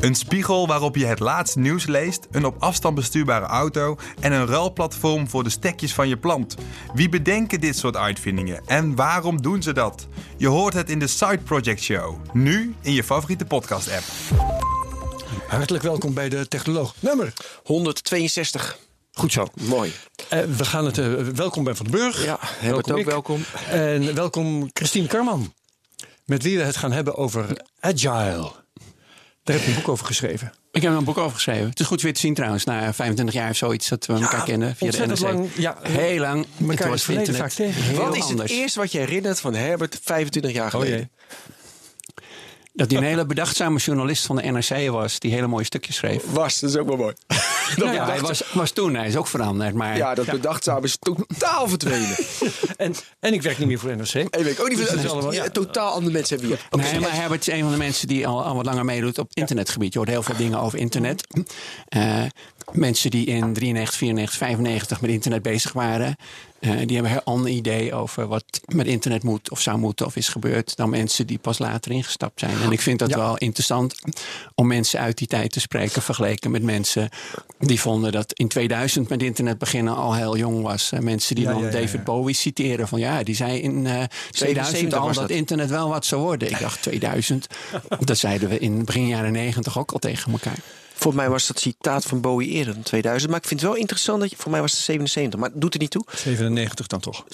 Een spiegel waarop je het laatste nieuws leest, een op afstand bestuurbare auto en een ruilplatform voor de stekjes van je plant. Wie bedenken dit soort uitvindingen en waarom doen ze dat? Je hoort het in de Side Project Show, nu in je favoriete podcast-app. Hartelijk welkom bij de Technoloog. Nummer 162. Goed zo. Mooi. Uh, we gaan het. Uh, welkom Ben van den Burg. Ja, ook ik. welkom. En welkom Christine Karman. Met wie we het gaan hebben over agile. Daar heb je een boek over geschreven. Ik heb er een boek over geschreven. Het is goed weer te zien trouwens, na 25 jaar of zoiets dat we elkaar kennen via de NRC. lang. Ja, Heel lang. Elkaar vaak tegen. Heel Wat is anders. het eerste wat je herinnert van Herbert 25 jaar Oh geleden? Dat hij een hele bedachtzame journalist van de NRC was, die hele mooie stukjes schreef. Was, dat is ook wel mooi. dat Nou ja, hij was, was toen, hij is ook veranderd. Maar ja, dat bedachtzaam is totaal verdwenen. En, en ik werk niet meer voor NRC. En weet ik ook niet Dus dat is allemaal- ja, ja. totaal andere mensen hebben we hier. Nee, maar Herbert is een van de mensen die al, al wat langer meedoet op internetgebied. Je hoort heel veel dingen over internet. Eh, mensen die in 93, 94, 95 met internet bezig waren. Eh, die hebben een ander idee over wat met internet moet of zou moeten of is gebeurd. Dan mensen die pas later ingestapt zijn. En ik vind dat Ja. wel interessant om mensen uit die tijd te spreken. Vergeleken met mensen die vonden dat in 2000 met internet beginnen al heel jong was. Eh, mensen die Ja, dan ja, David. Bowie citeren van ja, die zei in eh 2000 al was dat dat. internet wel wat zou worden. Ik dacht 2000. Dat zeiden we in begin jaren 90 ook al tegen elkaar. Voor mij was dat citaat van Bowie eerder dan 2000. Maar ik vind het wel interessant dat je... Voor mij was het 77, maar het doet er niet toe. 97 dan toch.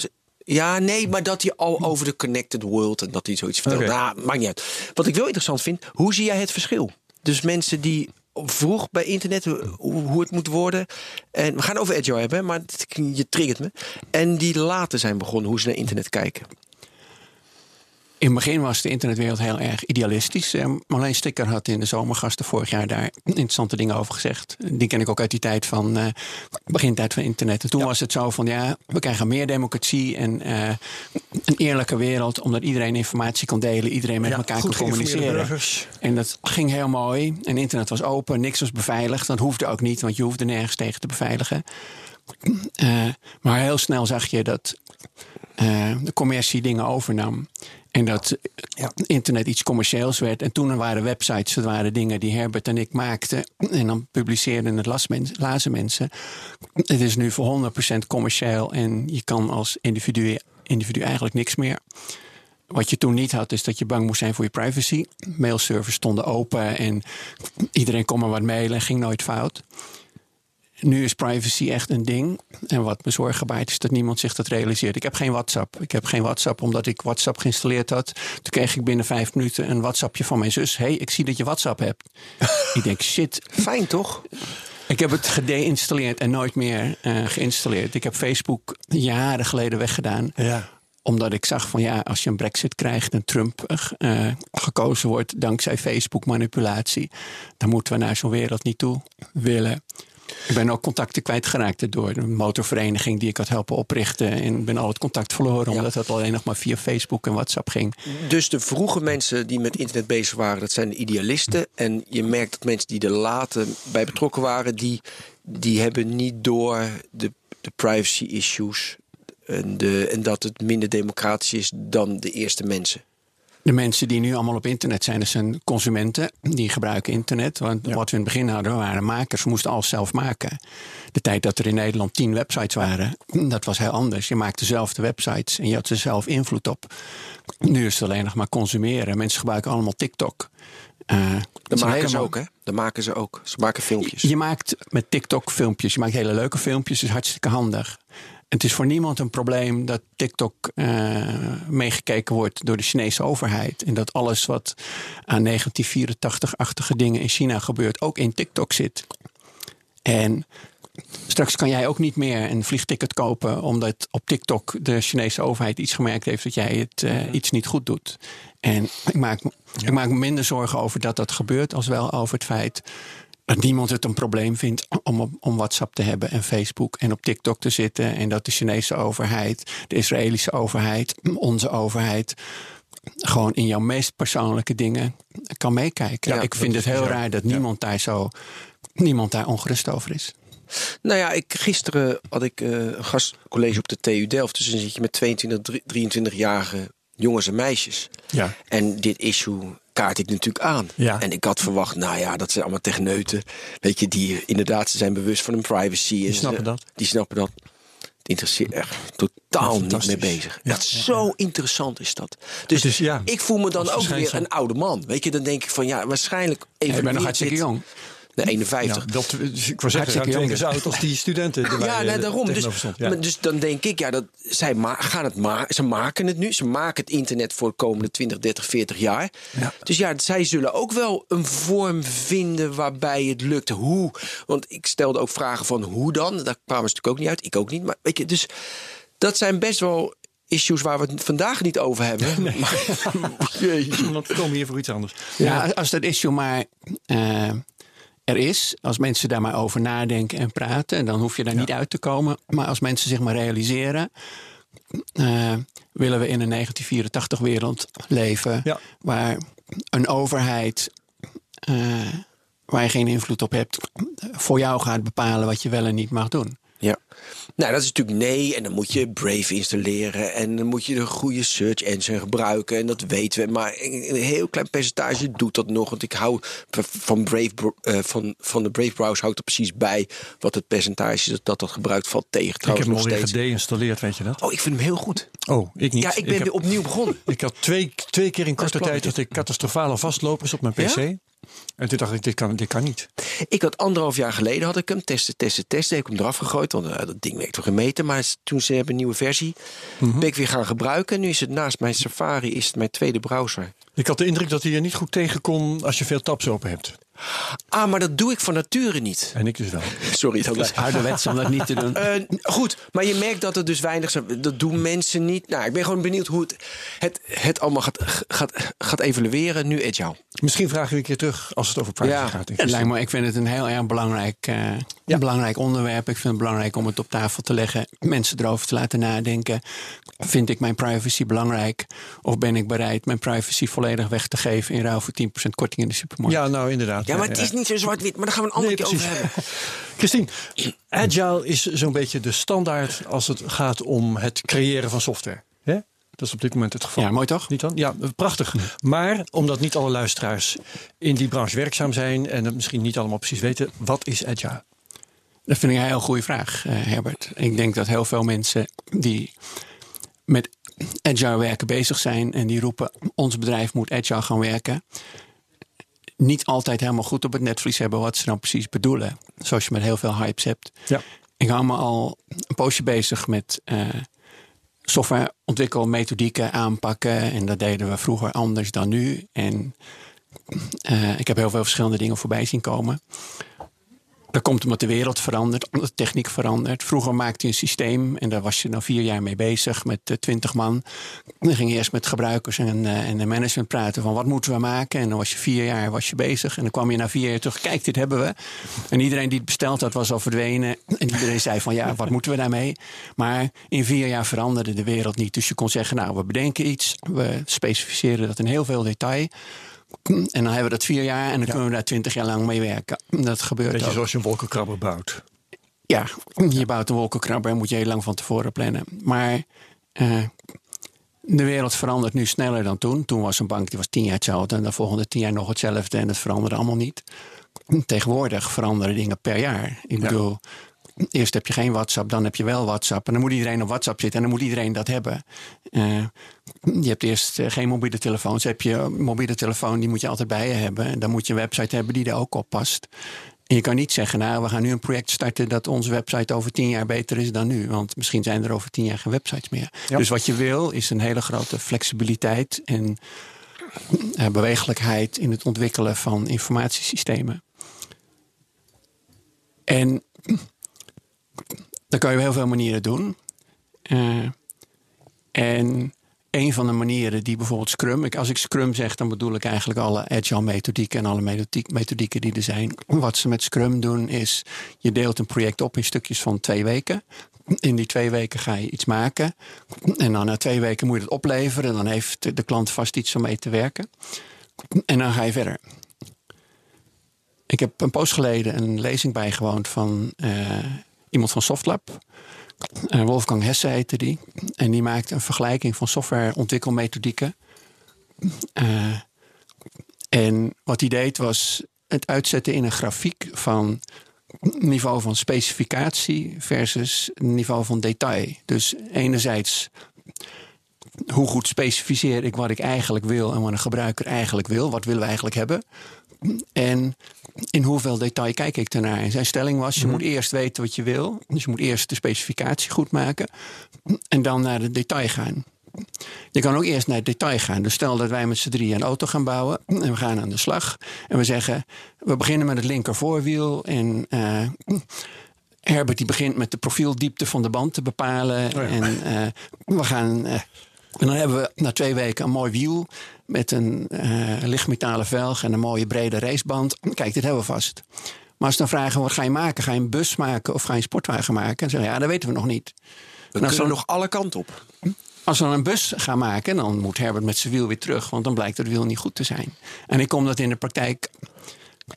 Ja, nee, maar dat hij al over de connected world en dat hij zoiets vertelt. Oké. Nou, maakt niet uit. Wat ik wel interessant vind, hoe zie jij het verschil? Dus mensen die vroeg bij internet hoe, hoe het moet worden. En we gaan over agile hebben, maar het- je triggert me. En die later zijn begonnen hoe ze naar internet kijken. In het begin was de internetwereld heel erg idealistisch. Eh, Marleen Stikker had in de zomergasten vorig jaar daar interessante dingen over gezegd. Die ken ik ook uit die tijd van eh begintijd van internet. En toen was het zo van ja, we krijgen meer democratie en eh, een eerlijke wereld, omdat iedereen informatie kan delen, iedereen met Ja, elkaar geïnformeerde communiceren. En dat ging heel mooi. En internet was open, niks was beveiligd. Dat hoefde ook niet, want je hoefde nergens tegen te beveiligen. Maar heel snel zag je dat de commercie dingen overnam. En dat internet iets commercieels werd. En toen er waren websites, dat waren dingen die Herbert en ik maakten. En dan publiceerden het mens- lazen mensen. Het is nu voor 100% commercieel. En je kan als individu, individu eigenlijk niks meer. Wat je toen niet had, is dat je bang moest zijn voor je privacy. Mailservers stonden open en iedereen kon maar wat mailen en ging nooit fout. Nu is privacy echt een ding. En wat me zorgen baart is dat niemand zich dat realiseert. Ik heb geen WhatsApp. Ik heb geen WhatsApp omdat ik WhatsApp geïnstalleerd had. Toen kreeg ik binnen vijf minuten een WhatsAppje van mijn zus. hey, ik zie dat je WhatsApp hebt. ik denk, shit. Fijn toch? Ik heb het gedeinstalleerd en nooit meer eh, geïnstalleerd. Ik heb Facebook jaren geleden weggedaan Ja. omdat ik zag van ja, als je een brexit krijgt en Trump eh, gekozen wordt dankzij Facebook manipulatie, dan moeten we naar zo'n wereld niet toe willen. Ik ben ook contacten kwijtgeraakt door de motorvereniging die ik had helpen oprichten. En ben al het contact verloren omdat het alleen nog maar via Facebook en WhatsApp ging. Dus de vroege mensen die met internet bezig waren, dat zijn de idealisten. En je merkt dat mensen die er later bij betrokken waren, die, die hebben niet door de, de privacy issues. En, de, en dat het minder democratisch is dan de eerste mensen. De mensen die nu allemaal op internet zijn, dat zijn consumenten. Die gebruiken internet. Want wat we in het begin hadden, waren makers. We moesten alles zelf maken. De tijd dat er in Nederland tien websites waren, dat was heel anders. Je maakte zelf de websites en je had er zelf invloed op. Nu is het alleen nog maar consumeren. Mensen gebruiken allemaal TikTok. Eh, Dat maken ze ook, hè? Dat maken ze ook. Ze maken filmpjes. Je maakt met TikTok filmpjes. Je maakt hele leuke filmpjes. is hartstikke handig. Het is voor niemand een probleem dat TikTok eh, meegekeken wordt door de Chinese overheid. En dat alles wat aan 1984-achtige dingen in China gebeurt ook in TikTok zit. En straks kan jij ook niet meer een vliegticket kopen omdat op TikTok de Chinese overheid iets gemerkt heeft dat jij het eh, iets niet goed doet. En ik maak, me- ik maak me minder zorgen over dat dat gebeurt, als wel over het feit dat niemand het een probleem vindt om, om WhatsApp te hebben en Facebook en op TikTok te zitten. En dat de Chinese overheid, de Israëlische overheid, onze overheid gewoon in jouw meest persoonlijke dingen kan meekijken. Ja, ik vind het heel raar dat Ja. niemand daar zo niemand daar ongerust over is. Nou ja, ik, gisteren had ik eh, een gastcollege op de TU Delft. Dus dan zit je met 22, 23-jarige jongens en meisjes. Ja. En dit issue kaart ik natuurlijk aan. Ja. En ik had verwacht, nou ja, dat zijn allemaal techneuten. Weet je, die inderdaad ze zijn bewust van hun privacy. Die snappen dat. Die snappen dat. Het interesseert echt totaal niet mee bezig. Ja, zo interessant is dat. Dus is, ja, ik voel me dan ook weer een oude man. Weet je, dan denk ik van ja, waarschijnlijk even. je bent nog hartstikke jong. Nee, 51. Ja, dat, dus ik wou zeggen, Hartstikke jong keer zo dus. oud als die studenten. Ja, wij, nee, eh, daarom. Dus. Ja. maar dus dan denk ik, ja, dat, zij ma gaan het ma ze maken het nu. Ze maken het internet voor de komende 20, 30, 40 jaar. Ja. Dus ja, zij zullen ook wel een vorm vinden waarbij het lukt. Hoe? Want ik stelde ook vragen van hoe dan? Daar kwamen ze natuurlijk ook niet uit. Ik ook niet. Maar weet je, dus dat zijn best wel issues waar we het vandaag niet over hebben. Maar, Jeetje. Want we komen hier voor iets anders. Ja, als- als dat issue maar eh, er is, als mensen daar maar over nadenken en praten, dan hoef je daar niet uit te komen. Maar als mensen zich maar realiseren, eh, willen we in een 1984-wereld leven Ja. waar een overheid. eh, waar je geen invloed op hebt, voor jou gaat bepalen wat je wel en niet mag doen. Ja. Nou, dat is natuurlijk nee. En dan moet je Brave installeren. En dan moet je de goede search engine gebruiken. En dat weten we. Maar een heel klein percentage doet dat nog. Want ik hou van, Brave, eh, van, van de Brave browser houdt er precies bij. Wat het percentage is dat dat, dat gebruikt valt tegen. Ik heb Trouwens hem nog alweer steeds. gedeinstalleerd, weet je dat? Oh, ik vind hem heel goed. Oh, ik niet. Ja, ik ben weer opnieuw begonnen. Ik had twee, twee keer in korte tijd dat ik catastrofale vastlopers op mijn pc. Ja? En toen dacht ik, dit kan, dit kan niet. Ik had anderhalf jaar geleden had ik hem testen, testen, testen. Heb ik hem eraf gegooid, want eh, dat ding werkt toch gemeten. Maar toen ze hebben een nieuwe versie, Mhm. ben ik weer gaan gebruiken. Nu is het naast mijn Safari is het mijn tweede browser. Ik had de indruk dat hij er niet goed tegen kon als je veel tabs open hebt. Ah, maar dat doe ik van nature niet. En ik dus wel. Sorry, dat Dat is ouderwets om dat niet te doen. Eh, goed, maar je merkt dat er dus weinig zijn. Dat doen mensen niet. Nou, ik ben gewoon benieuwd hoe het, het, het allemaal gaat, gaat, gaat evalueren. Nu Agile. Misschien vragen we een keer terug als het over privacy Ja. gaat. Het lijkt me, ik vind het een heel erg belangrijk, eh, belangrijk onderwerp. Ik vind het belangrijk om het op tafel te leggen, mensen erover te laten nadenken. Vind ik mijn privacy belangrijk? Of ben ik bereid mijn privacy volledig weg te geven in ruil voor 10% korting in de supermarkt? Ja, nou inderdaad. Ja, maar het is niet zo zwart-wit. Maar daar gaan we een andere Nee, keer over hebben. Christine, agile is zo'n beetje de standaard als het gaat om het creëren van software. Dat is op dit moment het geval. Ja, mooi toch? Niet dan? Ja, prachtig. Maar omdat niet alle luisteraars in die branche werkzaam zijn en het misschien niet allemaal precies weten, wat is agile? Dat vind ik een heel goede vraag, eh, Herbert. Ik denk dat heel veel mensen die met agile werken bezig zijn en die roepen: ons bedrijf moet agile gaan werken. Niet altijd helemaal goed op het netvlies hebben wat ze dan precies bedoelen. Zoals je met heel veel hypes hebt. Ja. Ik hou me al een poosje bezig met eh software ontwikkelen, methodieken aanpakken. En dat deden we vroeger anders dan nu. En eh, ik heb heel veel verschillende dingen voorbij zien komen. Dat komt omdat de wereld verandert, omdat de techniek verandert. Vroeger maakte je een systeem en daar was je dan vier jaar mee bezig met twintig man. Dan ging je eerst met gebruikers en, eh, en de management praten van wat moeten we maken. En dan was je vier jaar was je bezig en dan kwam je na vier jaar terug. Kijk, dit hebben we. En iedereen die het besteld had was al verdwenen. En iedereen zei van ja, wat moeten we daarmee? Maar in vier jaar veranderde de wereld niet. Dus je kon zeggen nou, we bedenken iets. We specificeren dat in heel veel detail. En dan hebben we dat vier jaar en dan kunnen we daar twintig jaar lang mee werken. Dat gebeurt Beetje ook. zoals je een wolkenkrabber bouwt. Ja, je bouwt een wolkenkrabber en moet je heel lang van tevoren plannen. Maar eh, de wereld verandert nu sneller dan toen. Toen was een bank die was tien jaar hetzelfde en de volgende tien jaar nog hetzelfde en het veranderde allemaal niet. Tegenwoordig veranderen dingen per jaar. Ik bedoel, eerst heb je geen WhatsApp, dan heb je wel WhatsApp. En dan moet iedereen op WhatsApp zitten en dan moet iedereen dat hebben. Eh, je hebt eerst eh, geen mobiele telefoons. Heb je een mobiele telefoon, die moet je altijd bij je hebben. En dan moet je een website hebben die er ook op past. En je kan niet zeggen, nou, we gaan nu een project starten dat onze website over tien jaar beter is dan nu. Want misschien zijn er over tien jaar geen websites meer. Ja. Dus wat je wil is een hele grote flexibiliteit en eh, bewegelijkheid in het ontwikkelen van informatiesystemen. En dat kan je op heel veel manieren doen. Eh, en een van de manieren die bijvoorbeeld Scrum. Ik, als ik Scrum zeg, dan bedoel ik eigenlijk alle agile methodieken en alle methodiek, methodieken die er zijn. Wat ze met Scrum doen is, je deelt een project op in stukjes van twee weken. In die twee weken ga je iets maken. En dan na twee weken moet je het opleveren. Dan heeft de klant vast iets om mee te werken. En dan ga je verder. Ik heb een poos geleden een lezing bijgewoond van uh, iemand van Softlab. Uh, Wolfgang Hesse heette die. En die maakte een vergelijking van softwareontwikkelmethodieken. Uh, en wat hij deed was het uitzetten in een grafiek van niveau van specificatie versus niveau van detail. Dus enerzijds hoe goed specificeer ik wat ik eigenlijk wil en wat een gebruiker eigenlijk wil. Wat willen we eigenlijk hebben? En in hoeveel detail kijk ik ernaar? En zijn stelling was: je mhm. moet eerst weten wat je wil. Dus je moet eerst de specificatie goed maken. En dan naar de detail gaan. Je kan ook eerst naar het detail gaan. Dus stel dat wij met z'n drieën een auto gaan bouwen. En we gaan aan de slag. En we zeggen: we beginnen met het linker voorwiel. En. Uh, Herbert die begint met de profieldiepte van de band te bepalen. Oh en uh, we gaan uh, en dan hebben we na twee weken een mooi wiel met een uh, lichtmetalen velg en een mooie brede raceband. Kijk, dit hebben we vast. Maar als ze dan vragen, wat ga je maken? Ga je een bus maken of ga je een sportwagen maken? En zeggen ja, dat weten we nog niet. We kunnen nog alle kanten op. Als we dan een bus gaan maken, dan moet Herbert met zijn wiel weer terug. Want dan blijkt het wiel niet goed te zijn. En ik kom dat in de praktijk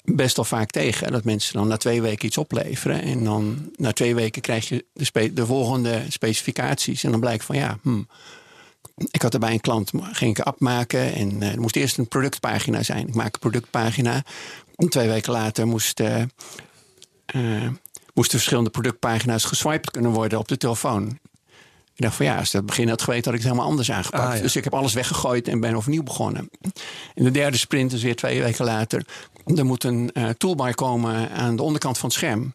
best wel vaak tegen. Dat mensen dan na twee weken iets opleveren. En dan na twee weken krijg je de, de volgende specificaties. En dan blijkt van ja, hmm, ik had er bij een klant, ging ik app maken en uh, er moest eerst een productpagina zijn. Ik maak een productpagina. Twee weken later moest, uh, uh, moesten verschillende productpagina's geswiped kunnen worden op de telefoon. Ik dacht van ja, als dat begin had geweten, had ik het helemaal anders aangepakt. Ah, dus ik heb alles weggegooid en ben overnieuw begonnen. In de derde sprint, dus weer twee weken later, er moet een toolbar komen aan de onderkant van het scherm.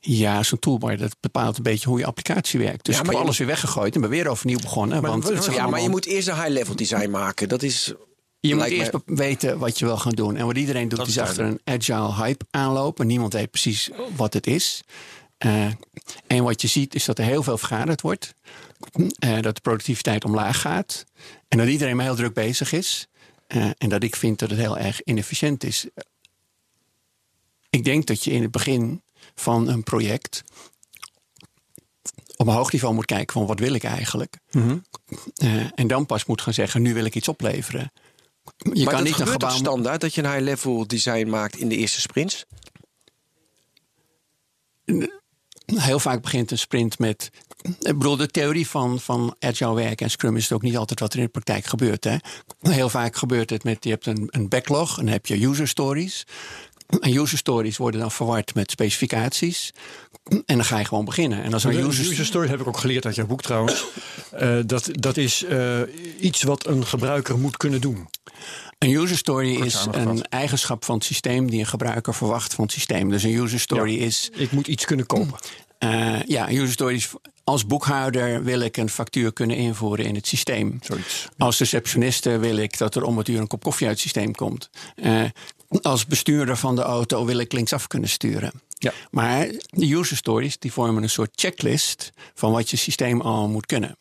Ja, zo'n toolbar dat bepaalt een beetje hoe je applicatie werkt. Dus ja, ik heb alles weer weggegooid en ben weer overnieuw begonnen. Maar, want ja, maar je moet eerst een high-level design maken. Dat is je moet eerst weten wat je wil gaan doen. En wat iedereen doet, is achter een agile hype aanlopen. Niemand weet precies wat het is. Uh, en wat je ziet is dat er heel veel vergaderd wordt. Uh, dat de productiviteit omlaag gaat. En dat iedereen maar heel druk bezig is. Uh, en dat ik vind dat het heel erg inefficiënt is. Ik denk dat je in het begin van een project op een hoog niveau moet kijken van wat wil ik eigenlijk. Mm en dan pas moet gaan zeggen, nu wil ik iets opleveren. Je maar kan niet een gebouw... standaard dat je een high-level design maakt in de eerste sprints? Heel vaak begint een sprint met. Ik bedoel, de theorie van, van agile werk en Scrum is het ook niet altijd wat er in de praktijk gebeurt. Hè? Heel vaak gebeurt het met: je hebt een, een backlog en dan heb je user stories. En user stories worden dan verward met specificaties. En dan ga je gewoon beginnen. En als een user, user story heb ik ook geleerd uit jouw boek trouwens. Uh, dat, dat is uh, iets wat een gebruiker moet kunnen doen. Een user story is een eigenschap van het systeem die een gebruiker verwacht van het systeem. Dus een user story ja, is. Ik moet iets kunnen kopen. Uh, ja, user stories. Als boekhouder wil ik een factuur kunnen invoeren in het systeem. Zoiets. Als receptioniste wil ik dat er om het uur een kop koffie uit het systeem komt. Uh, als bestuurder van de auto wil ik linksaf kunnen sturen. Ja. Maar de user stories die vormen een soort checklist van wat je systeem al moet kunnen.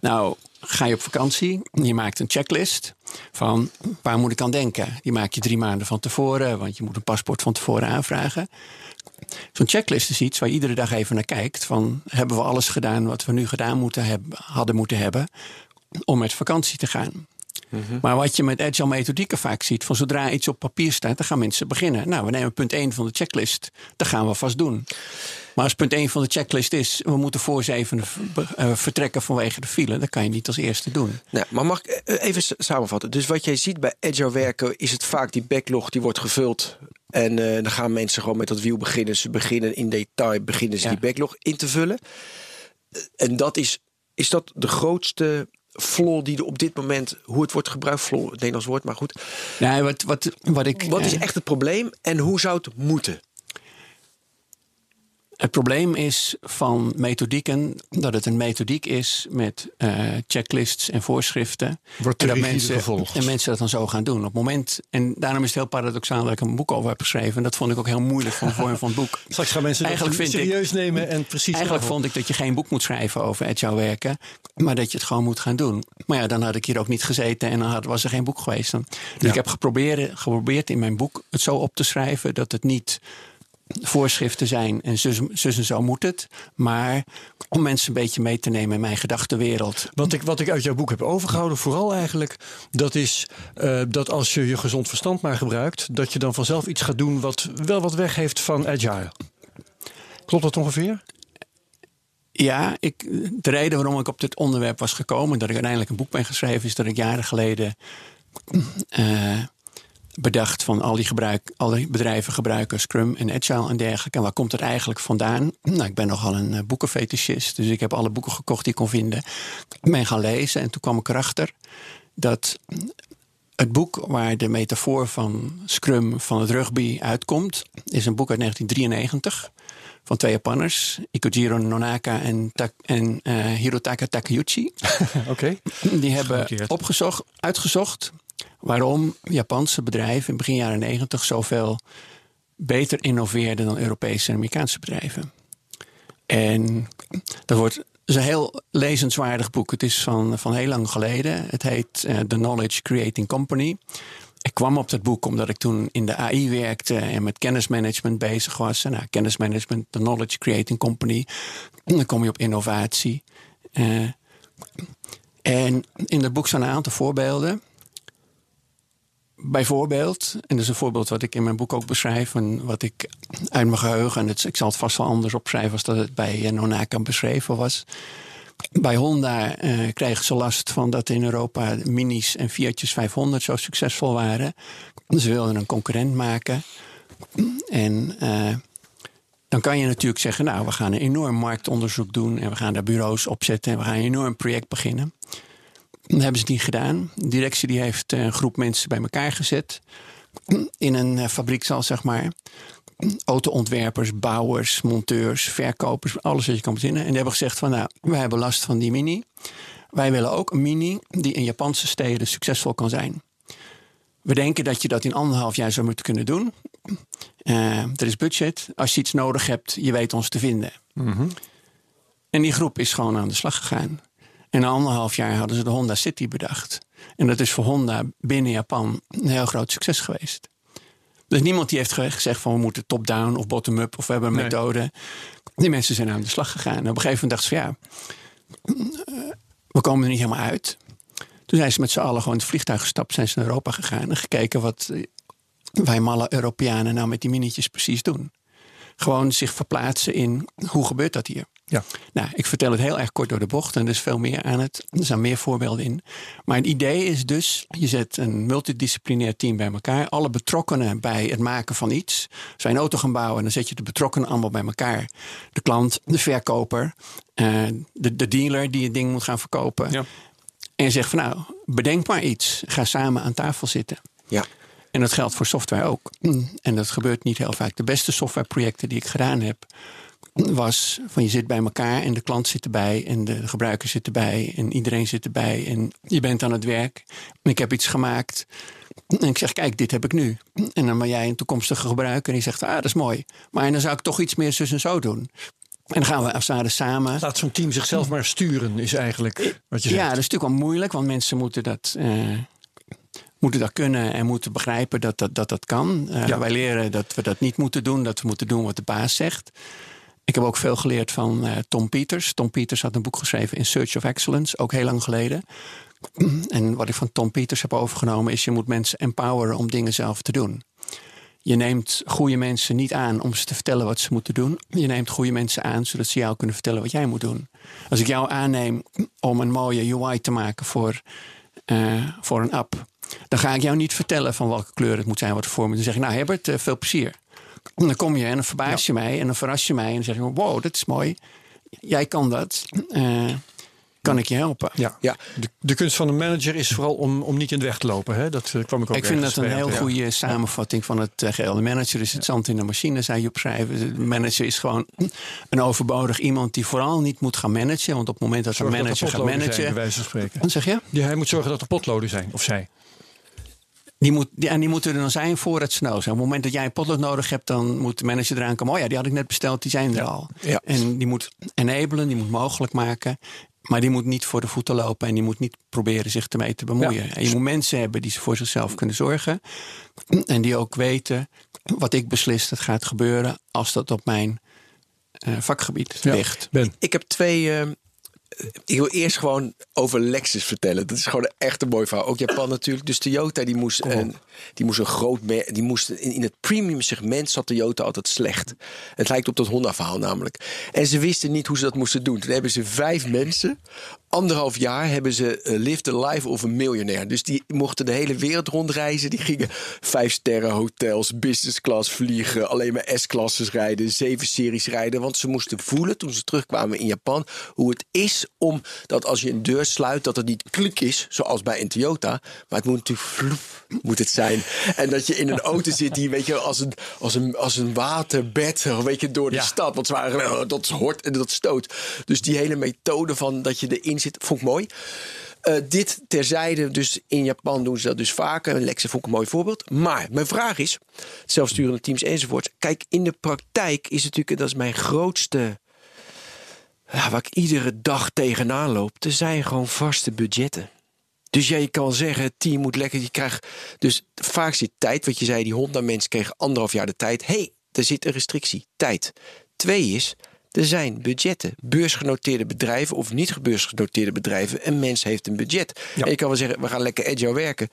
Nou, ga je op vakantie, je maakt een checklist van waar moet ik aan denken. Die maak je drie maanden van tevoren, want je moet een paspoort van tevoren aanvragen. Zo'n checklist is iets waar je iedere dag even naar kijkt. Van hebben we alles gedaan wat we nu gedaan moeten hebben, hadden moeten hebben om met vakantie te gaan. Mhm. Maar wat je met agile methodieken vaak ziet, van zodra iets op papier staat, dan gaan mensen beginnen. Nou, we nemen punt 1 van de checklist, dat gaan we vast doen. Maar als punt 1 van de checklist is, we moeten voor zeven uh, vertrekken vanwege de file, dan kan je niet als eerste doen. Nou, maar mag ik eh, even samenvatten? Dus wat jij ziet bij agile werken, is het vaak die backlog die wordt gevuld. En uh, dan gaan mensen gewoon met dat wiel beginnen. Ze beginnen in detail, beginnen ze die backlog in te vullen. En dat is, is dat de grootste flaw die er op dit moment, hoe het wordt gebruikt, flaw, het Nederlands woord, maar goed. Nee, wat, wat, wat, ik, wat is echt het probleem en hoe zou het moeten? Het probleem is van methodieken dat het een methodiek is met uh, checklists en voorschriften. Wordt en dat mensen, gevolgd. en mensen dat dan zo gaan doen. Op het moment, en daarom is het heel paradoxaal dat ik een boek over heb geschreven. En dat vond ik ook heel moeilijk van de vorm van het boek. Straks gaan mensen Eigenlijk dat vind ik- serieus nemen en precies Eigenlijk vond ik dat je geen boek moet schrijven over agile werken, maar dat je het gewoon moet gaan doen. Maar ja, dan had ik hier ook niet gezeten en dan had, was er geen boek geweest. Dan. Dus Ja. ik heb geprobeerd, geprobeerd in mijn boek het zo op te schrijven dat het niet voorschriften zijn en zus, zus en zo moet het, maar om mensen een beetje mee te nemen in mijn gedachtenwereld. Wat ik, wat ik uit jouw boek heb overgehouden, vooral eigenlijk, dat is eh, dat als je je gezond verstand maar gebruikt, dat je dan vanzelf iets gaat doen wat wel wat weg heeft van agile. Klopt dat ongeveer? Ja, ik, de reden waarom ik op dit onderwerp was gekomen, dat ik uiteindelijk een boek ben geschreven, is dat ik jaren geleden eh, bedacht van al die, gebruik, al die bedrijven gebruiken Scrum en Agile en dergelijke. En waar komt het eigenlijk vandaan? Nou, ik ben nogal een eh, boekenfetischist, dus ik heb alle boeken gekocht die ik kon vinden. Ik ben gaan lezen en toen kwam ik erachter dat het boek waar de metafoor van Scrum van het rugby uitkomt, is een boek uit 1993 van twee Japanners, Ikojiro Nonaka en, Tak- en eh, Hirotaka Takeuchi. Oké. Die hebben opgezocht, uitgezocht waarom Japanse bedrijven in begin jaren 90 zoveel beter innoveerden dan Europese en Amerikaanse bedrijven. En dat wordt dat is een heel lezenswaardig boek. Het is van, van heel lang geleden. Het heet eh, The Knowledge Creating Company. Ik kwam op dat boek omdat ik toen in de AI werkte en met kennismanagement bezig was. En, nou, kennismanagement, The Knowledge Creating Company. Dan kom je op innovatie. Eh, en in het boek staan een aantal voorbeelden. Bijvoorbeeld, en dat is een voorbeeld wat ik in mijn boek ook beschrijf, en wat ik uit mijn geheugen, en het, ik zal het vast wel anders opschrijven als dat het bij eh, Nonaka beschreven was. Bij Honda eh, kregen ze last van dat in Europa Minis en Fiatjes 500 zo succesvol waren. Ze wilden een concurrent maken. En eh, dan kan je natuurlijk zeggen, nou, we gaan een enorm marktonderzoek doen en we gaan daar bureaus opzetten en we gaan een enorm project beginnen. Dat hebben ze niet gedaan. De directie die heeft eh, een groep mensen bij elkaar gezet. In een eh, fabriekzaal, zeg maar. Autoontwerpers, bouwers, monteurs, verkopers, alles wat je kan verzinnen. En die hebben gezegd van nou, wij hebben last van die mini. Wij willen ook een mini die in Japanse steden succesvol kan zijn. We denken dat je dat in anderhalf jaar zou moeten kunnen doen. Eh, er is budget. Als je iets nodig hebt, je weet ons te vinden. En die groep is gewoon aan de slag gegaan. En na anderhalf jaar hadden ze de Honda City bedacht. En dat is voor Honda binnen Japan een heel groot succes geweest. Dus niemand die heeft ge- gezegd van we moeten top-down of bottom-up of we hebben een Nee. methode. Die mensen zijn aan de slag gegaan. En op een gegeven moment dachten ze van ja, we komen er niet helemaal uit. Toen zijn ze met z'n allen gewoon in het vliegtuig gestapt, zijn ze naar Europa gegaan en gekeken wat wij malle Europeanen nou met die minietjes precies doen. Gewoon zich verplaatsen in hoe gebeurt dat hier? Ja. Nou, ik vertel het heel erg kort door de bocht en er is veel meer aan het. Er zijn meer voorbeelden in. Maar het idee is dus, je zet een multidisciplinair team bij elkaar. Alle betrokkenen bij het maken van iets. Als wij een auto gaan bouwen, dan zet je de betrokkenen allemaal bij elkaar. De klant, de verkoper, eh, de, de dealer die het ding moet gaan verkopen. Ja. En je zegt van nou, bedenk maar iets. Ga samen aan tafel zitten. Ja. En dat geldt voor software ook. En dat gebeurt niet heel vaak. De beste softwareprojecten die ik gedaan heb, was van je zit bij elkaar en de klant zit erbij en de gebruiker zit erbij en iedereen zit erbij en je bent aan het werk. En ik heb iets gemaakt en ik zeg, kijk, dit heb ik nu. En dan ben jij een toekomstige gebruiker en die zegt, ah, dat is mooi. Maar dan zou ik toch iets meer zus en zo doen. En dan gaan we als het samen. Laat zo'n team zichzelf maar sturen, is eigenlijk wat je Ja, zegt. dat is natuurlijk wel moeilijk, want mensen moeten dat, eh, moeten dat kunnen en moeten begrijpen dat dat, dat, dat kan. Eh, Ja. Wij leren dat we dat niet moeten doen, dat we moeten doen wat de baas zegt. Ik heb ook veel geleerd van eh, Tom Peters. Tom Peters had een boek geschreven in Search of Excellence, ook heel lang geleden. En wat ik van Tom Peters heb overgenomen is: je moet mensen empoweren om dingen zelf te doen. Je neemt goede mensen niet aan om ze te vertellen wat ze moeten doen. Je neemt goede mensen aan zodat ze jou kunnen vertellen wat jij moet doen. Als ik jou aanneem om een mooie UI te maken voor, eh, voor een app, dan ga ik jou niet vertellen van welke kleur het moet zijn wat voor me. Dan zeg ik, nou Herbert, eh, veel plezier. En dan kom je en dan verbaas je mij en dan verras je mij en dan zeg je, wow, dat is mooi. Jij kan dat. Eh, kan ik je helpen? Ja. Ja. De, de kunst van een manager is vooral om, om niet in de weg te lopen. Hè? Dat eh, kwam ik ook Ik vind dat een heel goede samenvatting van het uh, geheel. De manager is het zand in de machine, zou je opschrijven. De manager is gewoon een overbodig iemand die vooral niet moet gaan managen. Want op het moment dat een dat er manager gaat potloden managen. Zijn, bij wijze van spreken. Wat zeg je? Die, hij moet zorgen dat er potloden zijn, of zij. Die, moet, die, en die moeten er dan zijn voor het snel zijn. Op het moment dat jij een potlood nodig hebt, dan moet de manager eraan komen. Oh ja, die had ik net besteld, die zijn er al. Ja. En die moet enablen, die moet mogelijk maken. Maar die moet niet voor de voeten lopen en die moet niet proberen zich ermee te bemoeien. Ja. En je moet mensen hebben die voor zichzelf kunnen zorgen. En die ook weten wat ik beslis dat gaat gebeuren als dat op mijn uh, vakgebied Ja. ligt. Ben. Ik heb twee. uh, ik wil eerst gewoon over Lexus vertellen. Dat is gewoon echt een mooi verhaal. Ook Japan natuurlijk. Dus Toyota die moest, een, die moest een groot... Die moest, in, in het premium segment zat Toyota altijd slecht. Het lijkt op dat Honda verhaal namelijk. En ze wisten niet hoe ze dat moesten doen. Toen hebben ze vijf mensen... Anderhalf jaar hebben ze uh, Live the Life of een miljonair. Dus die mochten de hele wereld rondreizen. Die gingen vijf sterren hotels, business class vliegen. Alleen maar S-klasses rijden, zeven series rijden. Want ze moesten voelen toen ze terugkwamen in Japan... hoe het is om dat als je een deur sluit... dat het niet klik is, zoals bij een Toyota. Maar het moet natuurlijk vloep, moet het zijn. En dat je in een auto zit die, weet je, als een, als een, als een waterbed... weet je, door de Ja. stad. Want ze waren, oh, dat hoort en dat stoot. Dus die hele methode van dat je erin zit, vond ik mooi. Uh, dit terzijde, dus in Japan doen ze dat dus vaker. Lexa vond ik een mooi voorbeeld. Maar mijn vraag is, zelfsturende teams enzovoort. Kijk, in de praktijk is het natuurlijk, dat is mijn grootste... Ja, waar ik iedere dag tegenaan loop. Er zijn gewoon vaste budgetten. Dus ja, je kan zeggen, het team moet lekker, je krijgt... Dus vaak zit tijd, wat je zei, die Honda-mensen kregen anderhalf jaar de tijd. Hey, er zit een restrictie, tijd. Twee is, er zijn budgetten. Beursgenoteerde bedrijven of niet gebeursgenoteerde bedrijven. Een mens heeft een budget. Ja. En je kan wel zeggen, we gaan lekker agile werken.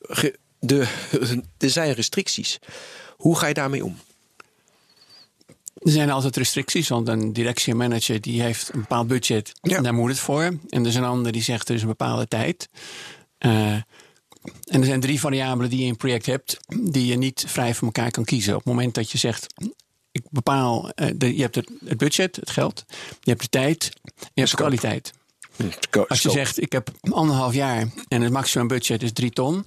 Ge- De, er zijn restricties. Hoe ga je daarmee om? Er zijn altijd restricties, want een directiemanager die heeft een bepaald budget. Ja. En daar moet het voor. En er is een ander die zegt er is een bepaalde tijd. Uh, en er zijn drie variabelen die je in een project hebt, die je niet vrij van elkaar kan kiezen. Op het moment dat je zegt, ik bepaal, uh, de, je hebt het, het, budget, het geld, je hebt de tijd, je hebt de kwaliteit. Als je zegt, ik heb anderhalf jaar en het maximum budget is drie ton,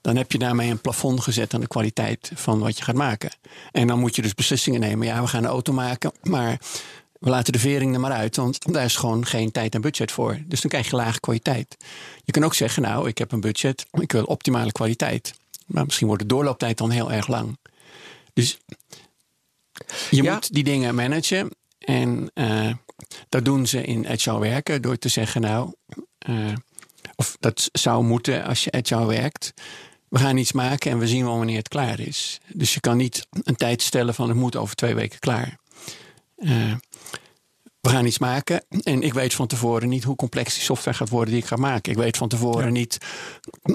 dan heb je daarmee een plafond gezet aan de kwaliteit van wat je gaat maken. En dan moet je dus beslissingen nemen. Ja, we gaan een auto maken, maar we laten de vering er maar uit, want daar is gewoon geen tijd en budget voor. Dus dan krijg je lage kwaliteit. Je kan ook zeggen, nou, ik heb een budget, ik wil optimale kwaliteit. Maar misschien wordt de doorlooptijd dan heel erg lang. Dus je ja. moet die dingen managen. En uh, dat doen ze in agile werken door te zeggen, nou, uh, of dat zou moeten als je agile werkt. We gaan iets maken en we zien wel wanneer het klaar is. Dus je kan niet een tijd stellen van het moet over twee weken klaar. Uh, we gaan iets maken en ik weet van tevoren niet hoe complex die software gaat worden die ik ga maken. Ik weet van tevoren ja. niet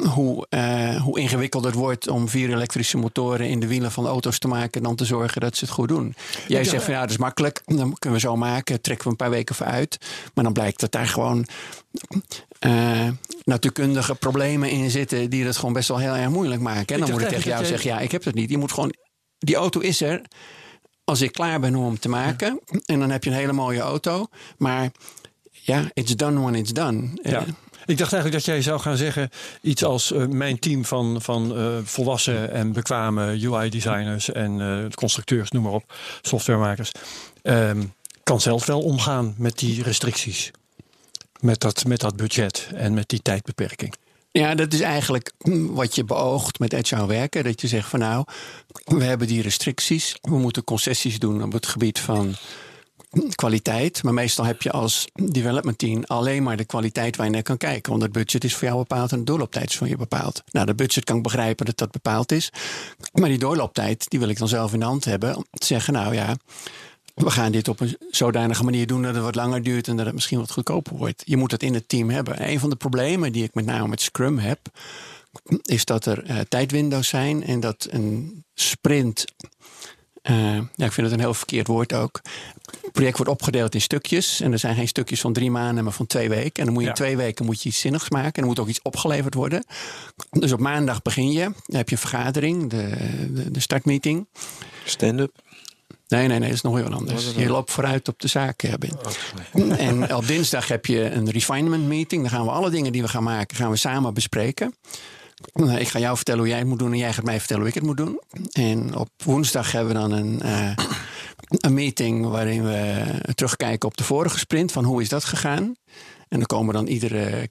hoe, uh, hoe ingewikkeld het wordt om vier elektrische motoren in de wielen van auto's te maken en dan te zorgen dat ze het goed doen. Jij ja, zegt van ja, dat is makkelijk, dan kunnen we zo maken, trekken we een paar weken voor uit. Maar dan blijkt dat daar gewoon uh, natuurkundige problemen in zitten die het gewoon best wel heel erg moeilijk maken. En dan moet ik tegen jou zeggen, ja, ik heb het niet. Je moet gewoon, die auto is er als ik klaar ben om hem te maken. Ja. En dan heb je een hele mooie auto. Maar ja, it's done when it's done. Ja. Ik dacht eigenlijk dat jij zou gaan zeggen iets als uh, mijn team van, van uh, volwassen en bekwame UI-designers en constructeurs, noem maar op, softwaremakers, um, kan zelf wel omgaan met die restricties. Met dat, met dat budget en met die tijdbeperking. Ja, dat is eigenlijk wat je beoogt met agile werken. Dat je zegt van nou, we hebben die restricties. We moeten concessies doen op het gebied van kwaliteit. Maar meestal heb je als development team alleen maar de kwaliteit waar je naar kan kijken. Want het budget is voor jou bepaald en de doorlooptijd is voor je bepaald. Nou, de budget kan ik begrijpen dat dat bepaald is. Maar die doorlooptijd, die wil ik dan zelf in de hand hebben. Om te zeggen, nou ja, we gaan dit op een zodanige manier doen dat het wat langer duurt en dat het misschien wat goedkoper wordt. Je moet het in het team hebben. En een van de problemen die ik met name met Scrum heb, is dat er uh, tijdwindows zijn en dat een sprint. Uh, ja, ik vind het een heel verkeerd woord ook. Het project wordt opgedeeld in stukjes. En er zijn geen stukjes van drie maanden, maar van twee weken. En dan moet je ja. in twee weken moet je iets zinnigs maken. En er moet ook iets opgeleverd worden. Dus op maandag begin je. Dan heb je een vergadering, de, de, de startmeeting. Stand-up. Nee, nee, nee, dat is nog heel anders. Je loopt vooruit op de zaak, eh, Ben. En op dinsdag heb je een refinement meeting. Dan gaan we alle dingen die we gaan maken, gaan we samen bespreken. Nou, Ik ga jou vertellen hoe jij het moet doen en jij gaat mij vertellen hoe ik het moet doen. En op woensdag hebben we dan een, eh, een meeting waarin we terugkijken op de vorige sprint. Van hoe is dat gegaan? En er komen dan iedere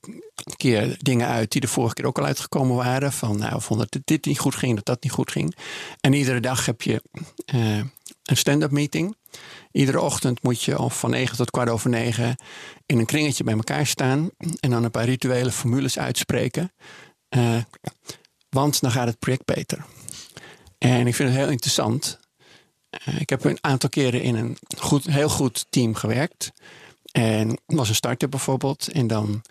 keer dingen uit die de vorige keer ook al uitgekomen waren. Van nou, we vonden dat dit niet goed ging, dat dat niet goed ging. En iedere dag heb je eh, een stand-up meeting. Iedere ochtend moet je van 9 tot kwart over negen in een kringetje bij elkaar staan. En dan een paar rituele formules uitspreken. Eh, want dan gaat het project beter. En ik vind het heel interessant. Eh, ik heb een aantal keren in een goed, heel goed team gewerkt. En was een start-up bijvoorbeeld. En dan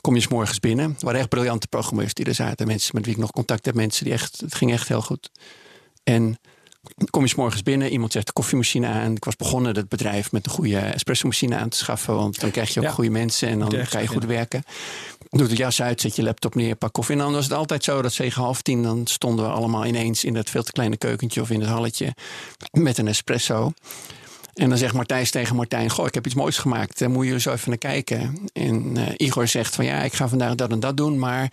kom je 's morgens binnen. Er waren echt briljante programmeurs die er zaten. Mensen met wie ik nog contact heb. Mensen die echt, het ging echt heel goed. En kom je 's morgens binnen. Iemand zet de koffiemachine aan. Ik was begonnen het bedrijf met een goede espresso-machine aan te schaffen. Want dan krijg je ook Ja. goede mensen. En dan ga je goed werken. Doe de jas uit, zet je laptop neer, pak koffie. En dan was het altijd zo dat tegen half tien... dan stonden we allemaal ineens in dat veel te kleine keukentje... of in het halletje met een espresso. En dan zegt Martijs tegen Martijn: Goh, ik heb iets moois gemaakt. Daar moet je er zo even naar kijken. En eh, Igor zegt: van ja, ik ga vandaag dat en dat doen. Maar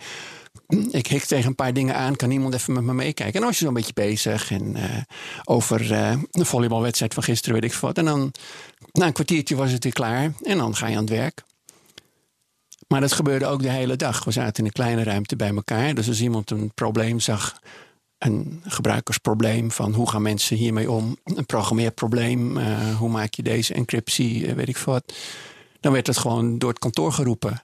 ik hik tegen een paar dingen aan. Kan iemand even met me meekijken? En dan was je zo'n beetje bezig. En eh, over eh, de volleybalwedstrijd van gisteren, weet ik wat. En dan na een kwartiertje was het weer klaar. En dan ga je aan het werk. Maar dat gebeurde ook de hele dag. We zaten in een kleine ruimte bij elkaar. Dus als iemand een probleem zag, een gebruikersprobleem van hoe gaan mensen hiermee om, een programmeerprobleem, eh, hoe maak je deze encryptie, weet ik wat. Dan werd het gewoon door het kantoor geroepen.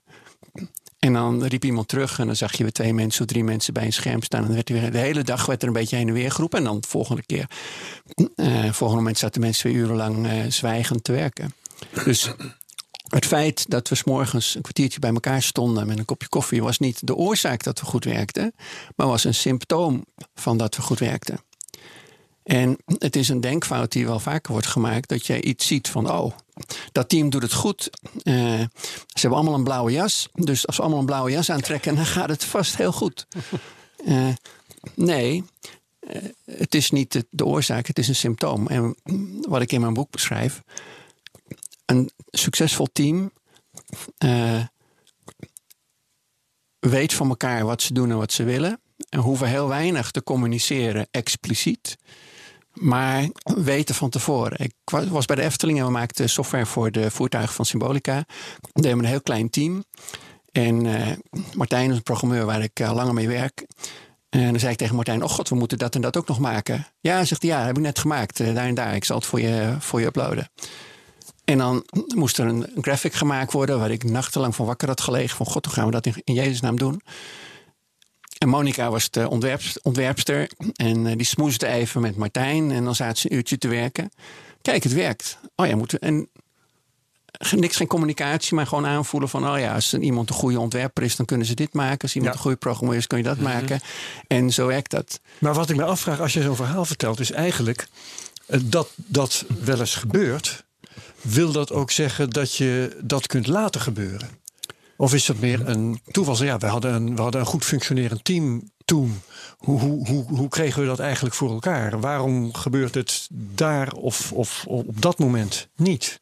En dan riep iemand terug en dan zag je weer twee mensen of drie mensen bij een scherm staan. En dan werd er weer, de hele dag werd er een beetje heen en weer geroepen. En dan de volgende keer, eh volgende moment zaten mensen weer urenlang eh, zwijgend te werken. Dus het feit dat we 's morgens een kwartiertje bij elkaar stonden met een kopje koffie was niet de oorzaak dat we goed werkten, maar was een symptoom van dat we goed werkten. En het is een denkfout die wel vaker wordt gemaakt, dat je iets ziet van, oh, dat team doet het goed. Eh, ze hebben allemaal een blauwe jas, dus als ze allemaal een blauwe jas aantrekken, dan gaat het vast heel goed. Eh, nee, eh, het is niet de, de oorzaak, het is een symptoom. En wat ik in mijn boek beschrijf, een succesvol team weet van elkaar wat ze doen en wat ze willen. En hoeven heel weinig te communiceren expliciet. Maar weten van tevoren. Ik wa- was bij de Efteling en we maakten software voor de voertuigen van Symbolica. We deden een heel klein team. En eh, Martijn is een programmeur waar ik eh, langer mee werk. En dan zei ik tegen Martijn: Oh god, we moeten dat en dat ook nog maken. Ja, zegt hij, ja, heb ik net gemaakt. eh, daar en daar. Ik zal het voor je, voor je uploaden. En dan moest er een graphic gemaakt worden waar ik nachtenlang van wakker had gelegen. Van god, hoe gaan we dat in, in Jezus naam doen? En Monica was de ontwerps- ontwerpster. En eh, die smoesde even met Martijn. En dan zaten ze een uurtje te werken. Kijk, het werkt. Oh ja, moeten En niks, geen communicatie, maar gewoon aanvoelen van... oh ja, als iemand een goede ontwerper is, dan kunnen ze dit maken. Als iemand Ja. een goede programmeur is, kun je dat maken. En zo werkt dat. Maar wat ik me afvraag als je zo'n verhaal vertelt, is eigenlijk eh, dat dat wel eens gebeurt. Wil dat ook zeggen dat je dat kunt laten gebeuren? Of is dat meer een toeval? Ja, we hadden een, we hadden een goed functionerend team toen. Hoe, hoe, hoe, hoe kregen we dat eigenlijk voor elkaar? Waarom gebeurt het daar of, of op dat moment niet?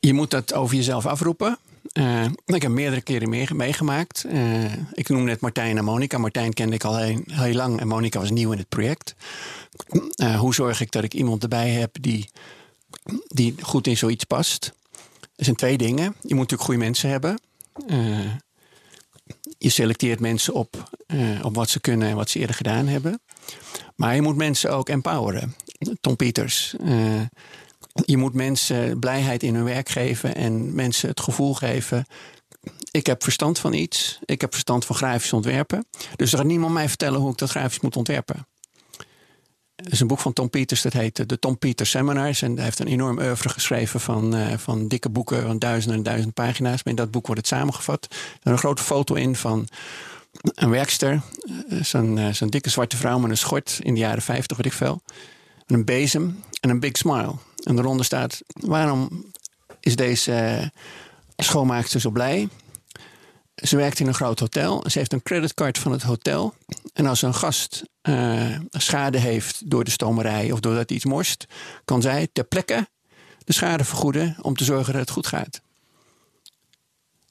Je moet dat over jezelf afroepen. Eh, ik heb meerdere keren mee- meegemaakt. Eh, ik noem net Martijn en Monica. Martijn kende ik al heel, heel lang en Monica was nieuw in het project. Eh, hoe zorg ik dat ik iemand erbij heb die, die goed in zoiets past? Er zijn twee dingen. Je moet natuurlijk goede mensen hebben. Eh, je selecteert mensen op, eh, op wat ze kunnen en wat ze eerder gedaan hebben. Maar je moet mensen ook empoweren. Tom Pieters. eh, je moet mensen blijheid in hun werk geven en mensen het gevoel geven. Ik heb verstand van iets. Ik heb verstand van grafisch ontwerpen. Dus er gaat niemand mij vertellen hoe ik dat grafisch moet ontwerpen. Er is een boek van Tom Peters, dat heet de Tom Peters Seminars. En hij heeft een enorm oeuvre geschreven van, eh, van dikke boeken, van duizenden en duizend pagina's. Maar in dat boek wordt het samengevat. Er een grote foto in van een werkster. eh, Zo'n eh, zo'n dikke zwarte vrouw met een schort in de jaren 50, weet ik veel. En een bezem en een big smile. En eronder staat: waarom is deze eh, schoonmaakster zo blij? Ze werkt in een groot hotel. Ze heeft een creditcard van het hotel. En als een gast uh, schade heeft door de stomerij of doordat hij iets morst, kan zij ter plekke de schade vergoeden om te zorgen dat het goed gaat.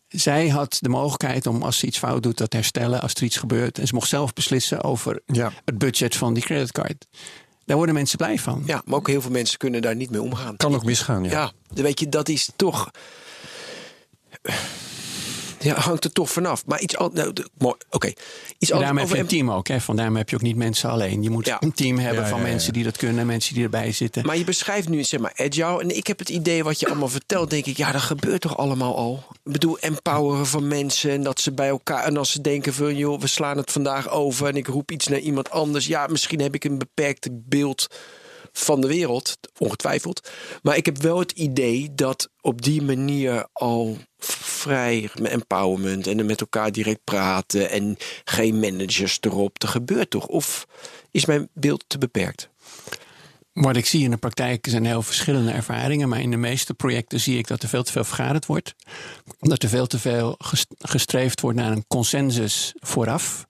Zij had de mogelijkheid om als ze iets fout doet, dat te herstellen als er iets gebeurt. En ze mocht zelf beslissen over Ja. het budget van die creditcard. Daar worden mensen blij van. Ja, maar ook heel veel mensen kunnen daar niet mee omgaan. Kan ook misgaan, ja. Ja, dan weet je, dat is toch. Ja, hangt er toch vanaf. Maar iets anders. Nou, mooi, Oké. Iets daarom heb over je een team ook. Hè? Van daarom heb je ook niet mensen alleen. Je moet Ja. een team hebben Ja, van ja, ja. mensen die dat kunnen. Mensen die erbij zitten. Maar je beschrijft nu zeg maar agile. En ik heb het idee wat je allemaal vertelt. Denk ik, ja, dat gebeurt toch allemaal al. Ik bedoel, empoweren van mensen. En dat ze bij elkaar. En als ze denken van, joh, we slaan het vandaag over. En ik roep iets naar iemand anders. Ja, misschien heb ik een beperkt beeld van de wereld. Ongetwijfeld. Maar ik heb wel het idee dat op die manier al vrij empowerment. En met elkaar direct praten. En geen managers erop. Er gebeurt toch? Of is mijn beeld te beperkt? Wat ik zie in de praktijk zijn heel verschillende ervaringen. Maar in de meeste projecten zie ik dat er veel te veel vergaderd wordt. Dat er veel te veel ges- gestreefd wordt naar een consensus vooraf.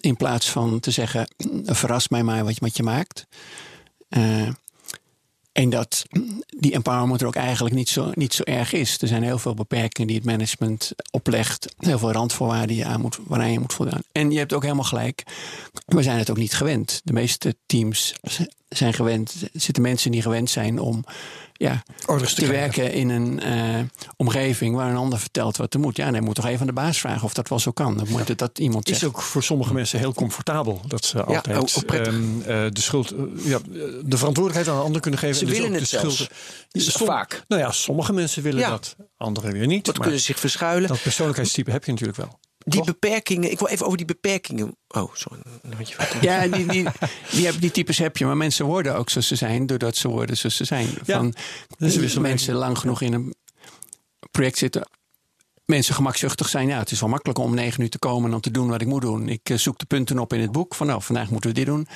In plaats van te zeggen, verras mij maar wat je, wat je maakt. Eh, en dat die empowerment er ook eigenlijk niet zo, niet zo erg is. Er zijn heel veel beperkingen die het management oplegt. Heel veel randvoorwaarden die je aan moet, waaraan je moet voldaan. En je hebt ook helemaal gelijk. We zijn het ook niet gewend. De meeste teams zijn gewend. Zitten mensen die gewend zijn om ja, Orders te werken in een eh, omgeving waar een ander vertelt wat er moet. Ja, dan moet toch even aan de baas vragen of dat wel zo kan. Dan moet het dat iemand zegt. is ook voor sommige mensen heel comfortabel dat ze altijd ook prettig. ehm, eh, de schuld, eh, ja, de verantwoordelijkheid aan een ander kunnen geven. Ze dus willen het zelfs. Dus vaak. Nou ja, sommige mensen willen Ja. dat, anderen weer niet. Maar kunnen ze zich verschuilen? dat persoonlijkheidstype heb je natuurlijk wel. Die Toch? beperkingen, ik wil even over die beperkingen. Oh, sorry. Ja, die, die, die, heb, die types heb je. Maar mensen worden ook zoals ze zijn, doordat ze worden zoals ze zijn. Ja, Van, wisselwerking. mensen lang genoeg in een project zitten. Mensen gemakzuchtig zijn. Ja, het is wel makkelijk om negen uur te komen en dan te doen wat ik moet doen. Ik eh, zoek de punten op in het boek. Van nou, vandaag moeten we dit doen.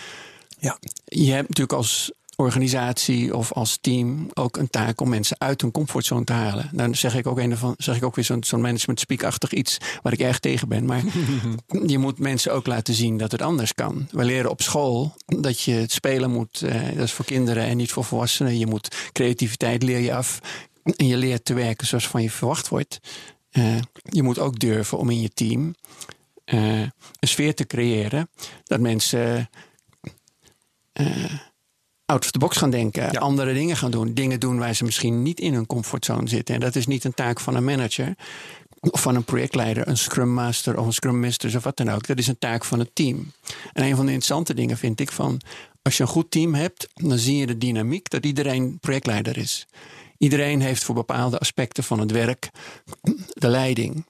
Ja. Je hebt natuurlijk als organisatie of als team ook een taak om mensen uit hun comfortzone te halen. Dan zeg ik ook, een van, zeg ik ook weer zo'n management speak-achtig iets waar ik erg tegen ben. Maar je moet mensen ook laten zien dat het anders kan. We leren op school dat je het spelen moet, eh, dat is voor kinderen en niet voor volwassenen. Je moet creativiteit leer je af en je leert te werken zoals van je verwacht wordt. Eh, je moet ook durven om in je team eh, een sfeer te creëren dat mensen out of the box gaan denken, Ja. andere dingen gaan doen, dingen doen waar ze misschien niet in hun comfortzone zitten. En dat is niet een taak van een manager of van een projectleider, een scrum master of een scrum mistress of wat dan ook. Dat is een taak van het team. En een van de interessante dingen vind ik van als je een goed team hebt, dan zie je de dynamiek dat iedereen projectleider is. Iedereen heeft voor bepaalde aspecten van het werk de leiding.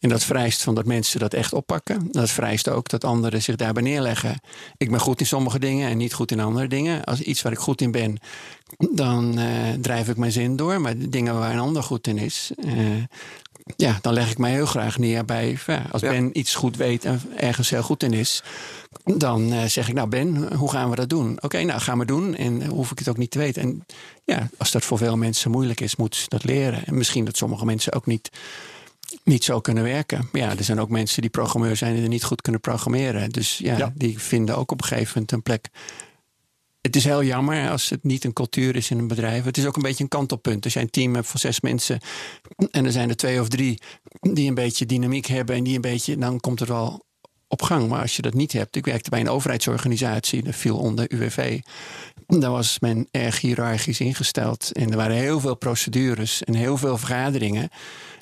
En dat vereist van dat mensen dat echt oppakken. Dat vereist ook dat anderen zich daarbij neerleggen. Ik ben goed in sommige dingen en niet goed in andere dingen. Als iets waar ik goed in ben, dan eh, drijf ik mijn zin door. Maar dingen waar een ander goed in is, eh, ja, dan leg ik mij heel graag neer bij. ja, als Ja. Ben iets goed weet en ergens heel goed in is, dan eh, zeg ik, nou Ben, hoe gaan we dat doen? Oké, nou gaan we doen en hoef ik het ook niet te weten. En ja, als dat voor veel mensen moeilijk is, moeten ze dat leren. En misschien dat sommige mensen ook niet, niet zo kunnen werken. Ja, er zijn ook mensen die programmeur zijn en er niet goed kunnen programmeren. Dus ja, Ja. die vinden ook op een gegeven moment een plek. Het is heel jammer als het niet een cultuur is in een bedrijf. Het is ook een beetje een kantelpunt. Als jij een team hebt van zes mensen en er zijn er twee of drie die een beetje dynamiek hebben en die een beetje, dan komt het wel op gang. Maar als je dat niet hebt, ik werkte bij een overheidsorganisatie, dat viel onder UWV. Daar was men erg hiërarchisch ingesteld. En er waren heel veel procedures en heel veel vergaderingen.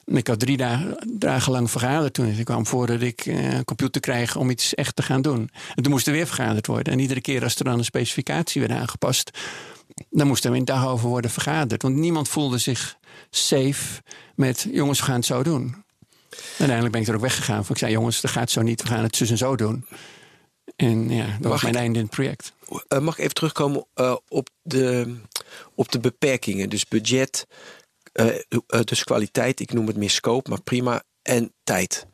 En Ik had drie dagen, dagen lang vergaderd toen ik kwam voordat ik eh, een computer kreeg om iets echt te gaan doen. En toen moest er weer vergaderd worden. En iedere keer als er dan een specificatie werd aangepast, dan moest er een dag over worden vergaderd. Want niemand voelde zich safe met jongens, we gaan het zo doen. Uiteindelijk ben ik er ook weggegaan. Ik zei, jongens, dat gaat zo niet. We gaan het zus en zo doen. En ja, dat was mijn ik- einde in het project. Eh, mag ik even terugkomen eh, op, de, op de beperkingen? Dus budget, dus kwaliteit, ik noem het meer scope, maar prima. En tijd.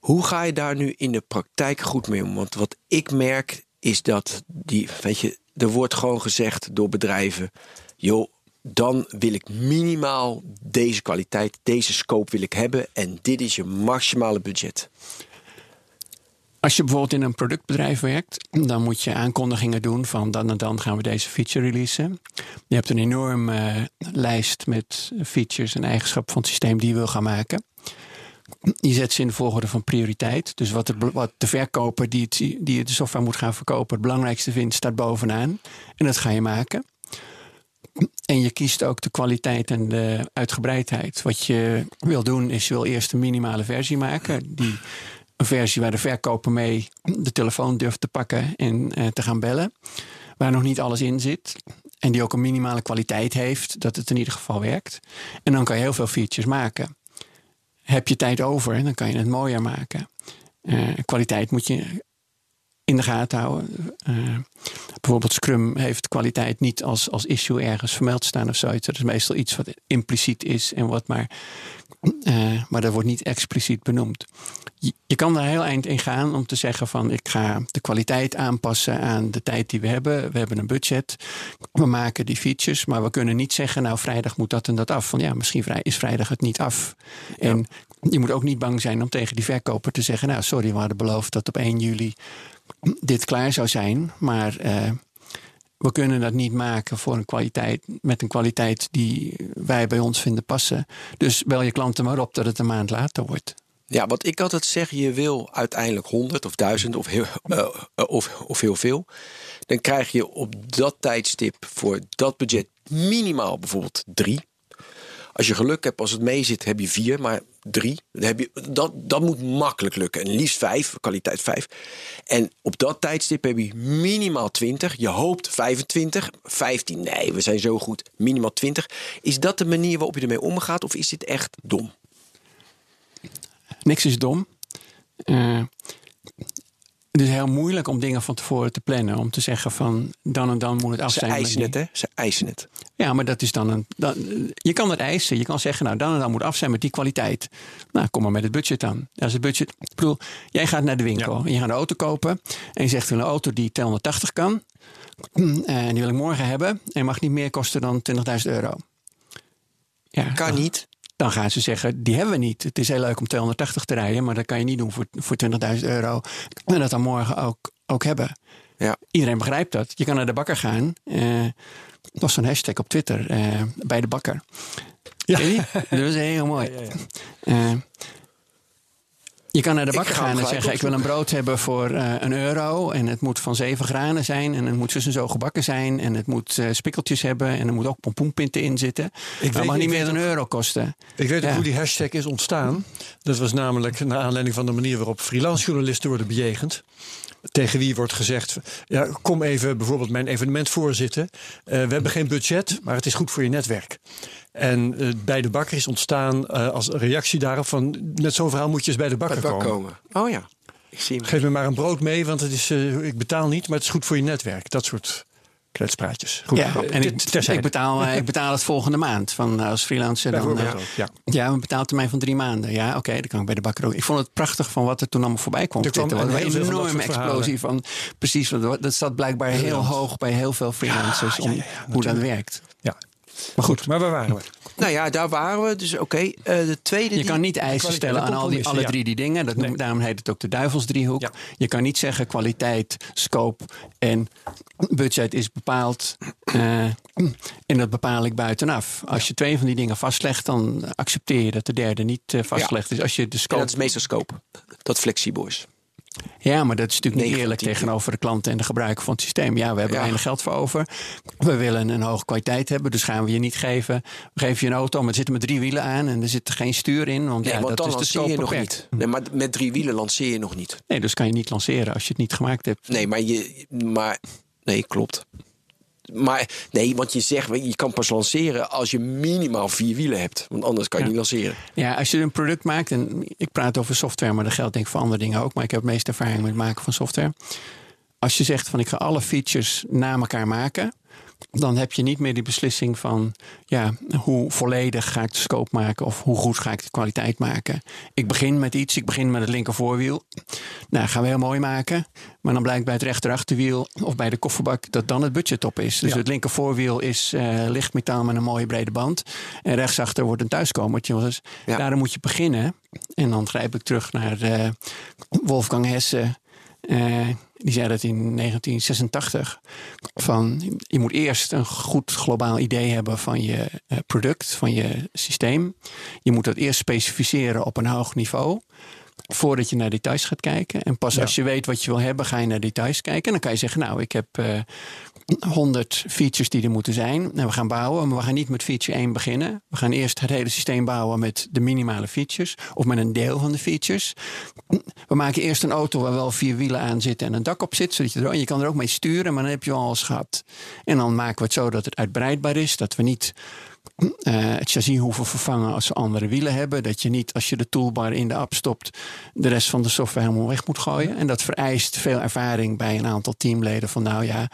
Hoe ga je daar nu in de praktijk goed mee om? Want wat ik merk is dat die, weet je, er wordt gewoon gezegd door bedrijven: joh, dan wil ik minimaal deze kwaliteit, deze scope wil ik hebben. En dit is je maximale budget. Als je bijvoorbeeld in een productbedrijf werkt, dan moet je aankondigingen doen van dan en dan gaan we deze feature releasen. Je hebt een enorme eh, lijst met features en eigenschappen van het systeem die je wil gaan maken. Je zet ze in de volgorde van prioriteit. Dus wat de, wat de verkoper die, het, die de software moet gaan verkopen het belangrijkste vindt, staat bovenaan. En dat ga je maken. En je kiest ook de kwaliteit en de uitgebreidheid. Wat je wil doen is je wil eerst een minimale versie maken. Die, een versie waar de verkoper mee de telefoon durft te pakken en eh, te gaan bellen. Waar nog niet alles in zit. En die ook een minimale kwaliteit heeft, dat het in ieder geval werkt. En dan kan je heel veel features maken. Heb je tijd over, dan kan je het mooier maken. Uh, kwaliteit moet je in de gaten houden. Uh, bijvoorbeeld Scrum heeft kwaliteit niet als, als issue ergens vermeld staan of zoiets. Dat is meestal iets wat impliciet is en wat maar. Maar dat wordt niet expliciet benoemd. Je, kan er heel eind in gaan om te zeggen van ik ga de kwaliteit aanpassen aan de tijd die we hebben. We hebben een budget. We maken die features, maar we kunnen niet zeggen nou vrijdag moet dat en dat af. Van ja, misschien is vrijdag het niet af. Ja. En je moet ook niet bang zijn om tegen die verkoper te zeggen nou sorry, we hadden beloofd dat op 1 juli dit klaar zou zijn. Maar uh, we kunnen dat niet maken voor een kwaliteit, met een kwaliteit die wij bij ons vinden passen. Dus bel je klanten maar op dat het een maand later wordt. Ja, wat ik altijd zeg, je wil uiteindelijk 100 of 1000 of heel, uh, of, of heel veel. Dan krijg je op dat tijdstip voor dat budget minimaal bijvoorbeeld drie. Als je geluk hebt, als het mee zit, heb je vier, maar drie. Dan heb je, dat, dat moet makkelijk lukken. En liefst vijf, kwaliteit vijf. En op dat tijdstip heb je minimaal 20. Je hoopt 25, 15. Nee, we zijn zo goed. Minimaal 20. Is dat de manier waarop je ermee omgaat, of is dit echt dom? Niks is dom. Uh, het is heel moeilijk om dingen van tevoren te plannen. Om te zeggen van dan en dan moet het af zijn. Ze eisen het, hè? Ze eisen het. Ja, maar dat is dan een. Dan, je kan het eisen. Je kan zeggen, nou dan en dan moet af zijn met die kwaliteit. Nou, kom maar met het budget aan. Als het budget. Ik bedoel, jij gaat naar de winkel. Ja. En je gaat een auto kopen. En je zegt, een auto die 280 kan. En die wil ik morgen hebben. En mag niet meer kosten dan 20.000 euro. Ja, kan dan, niet. Dan gaan ze zeggen, die hebben we niet. Het is heel leuk om 280 te rijden, maar dat kan je niet doen voor, voor 20.000 euro. En dat dan morgen ook, ook hebben. Ja. Iedereen begrijpt dat. Je kan naar de bakker gaan. Uh, dat was zo'n hashtag op Twitter, uh, bij de bakker. Ja. Dat was heel mooi. Ja, ja, uh, je kan naar de bakker gaan en zeggen: Ik wil een brood hebben voor uh, een euro. En het moet van zeven granen zijn. En het moet zus en zo gebakken zijn. En het moet uh, spikkeltjes hebben. En er moet ook pompoenpinten in zitten. Ik dat mag niet meer dan een euro kosten. Ik weet ja. hoe die hashtag is ontstaan. Dat was namelijk naar aanleiding van de manier waarop freelance journalisten worden bejegend tegen wie wordt gezegd: ja, kom even bijvoorbeeld mijn evenement voorzitten. Uh, we hebben geen budget, maar het is goed voor je netwerk. En uh, bij de bakker is ontstaan uh, als reactie daarop van net zo'n verhaal moet je eens bij de bakker bij komen. komen. Oh ja, ik zie hem. Geef me maar een brood mee, want het is, ik betaal niet, maar het is goed voor je netwerk. Dat soort kletspraatjes. Goed, ja, en ik, ik, betaal, ik betaal het volgende maand van als freelancer. Dan, ja. ja. ja, we betaalt termijn van drie maanden. Ja, oké, okay, dan kan ik bij de bakker ook. Ik vond het prachtig van wat er toen allemaal voorbij kwam. Er kwam een, een enorme explosie van. Precies, dat staat blijkbaar heel, heel hoog bij heel veel freelancers om hoe dat werkt. Ja, maar goed, maar waar waren we? Nou ja, daar waren we. Dus oké, okay. uh, de tweede. Je die, kan niet eisen stellen aan al die, alle ja. drie die dingen. Dat nee. Daarom heet het ook de duivelsdriehoek. Ja. Je kan niet zeggen kwaliteit, scope en budget is bepaald. Uh, en dat bepaal ik buitenaf. Als je twee van die dingen vastlegt, dan accepteer je dat de derde niet uh, vastgelegd is. Als je de scope... En dat is meestal scope. Dat flexibel is. Ja, maar dat is natuurlijk niet eerlijk tegenover de klanten en de gebruiker van het systeem. Ja, we hebben ja. weinig geld voor over. We willen een hoge kwaliteit hebben, dus gaan we je niet geven. We geven je een auto, maar er zitten met drie wielen aan en er zit geen stuur in. Want, nee, ja, want dat dan is de lanceer je nog niet. Nee, maar met drie wielen lanceer je nog niet. Nee, dus kan je niet lanceren als je het niet gemaakt hebt. Nee, maar je. Maar, nee, klopt. Maar nee, want je zegt, je kan pas lanceren als je minimaal vier wielen hebt. Want anders kan je ja. niet lanceren. Ja, als je een product maakt, en ik praat over software, maar dat geldt denk ik voor andere dingen ook. Maar ik heb het meeste ervaring met het maken van software. Als je zegt van ik ga alle features na elkaar maken, dan heb je niet meer die beslissing van ja, hoe volledig ga ik de scope maken of hoe goed ga ik de kwaliteit maken. Ik begin met iets, ik begin met het linker voorwiel. Nou, gaan we heel mooi maken. Maar dan blijkt bij het rechterachterwiel of bij de kofferbak dat dan het budget op is. Dus Ja. het linker voorwiel is eh licht metaal met een mooie brede band. En rechtsachter wordt een thuiskomertje. Dus Ja. daarom moet je beginnen. En dan grijp ik terug naar eh, Wolfgang Hesse. Eh, die zei dat in 1986. Van, je moet eerst een goed globaal idee hebben van je eh, product, van je systeem. Je moet dat eerst specificeren op een hoog niveau. Voordat je naar details gaat kijken. En pas Ja. als je weet wat je wil hebben, ga je naar details kijken. En dan kan je zeggen, nou, ik heb eh 100 features die er moeten zijn. En we gaan bouwen, maar we gaan niet met feature 1 beginnen. We gaan eerst het hele systeem bouwen met de minimale features. Of met een deel van de features. We maken eerst een auto waar wel vier wielen aan zitten en een dak op zit. Zodat je, er, je kan er ook mee sturen, maar dan heb je al alles gehad. En dan maken we het zo dat het uitbreidbaar is. Dat we niet eh, het chassis hoeven vervangen als ze andere wielen hebben. Dat je niet als je de toolbar in de app stopt, de rest van de software helemaal weg moet gooien. En dat vereist veel ervaring bij een aantal teamleden. Van nou ja,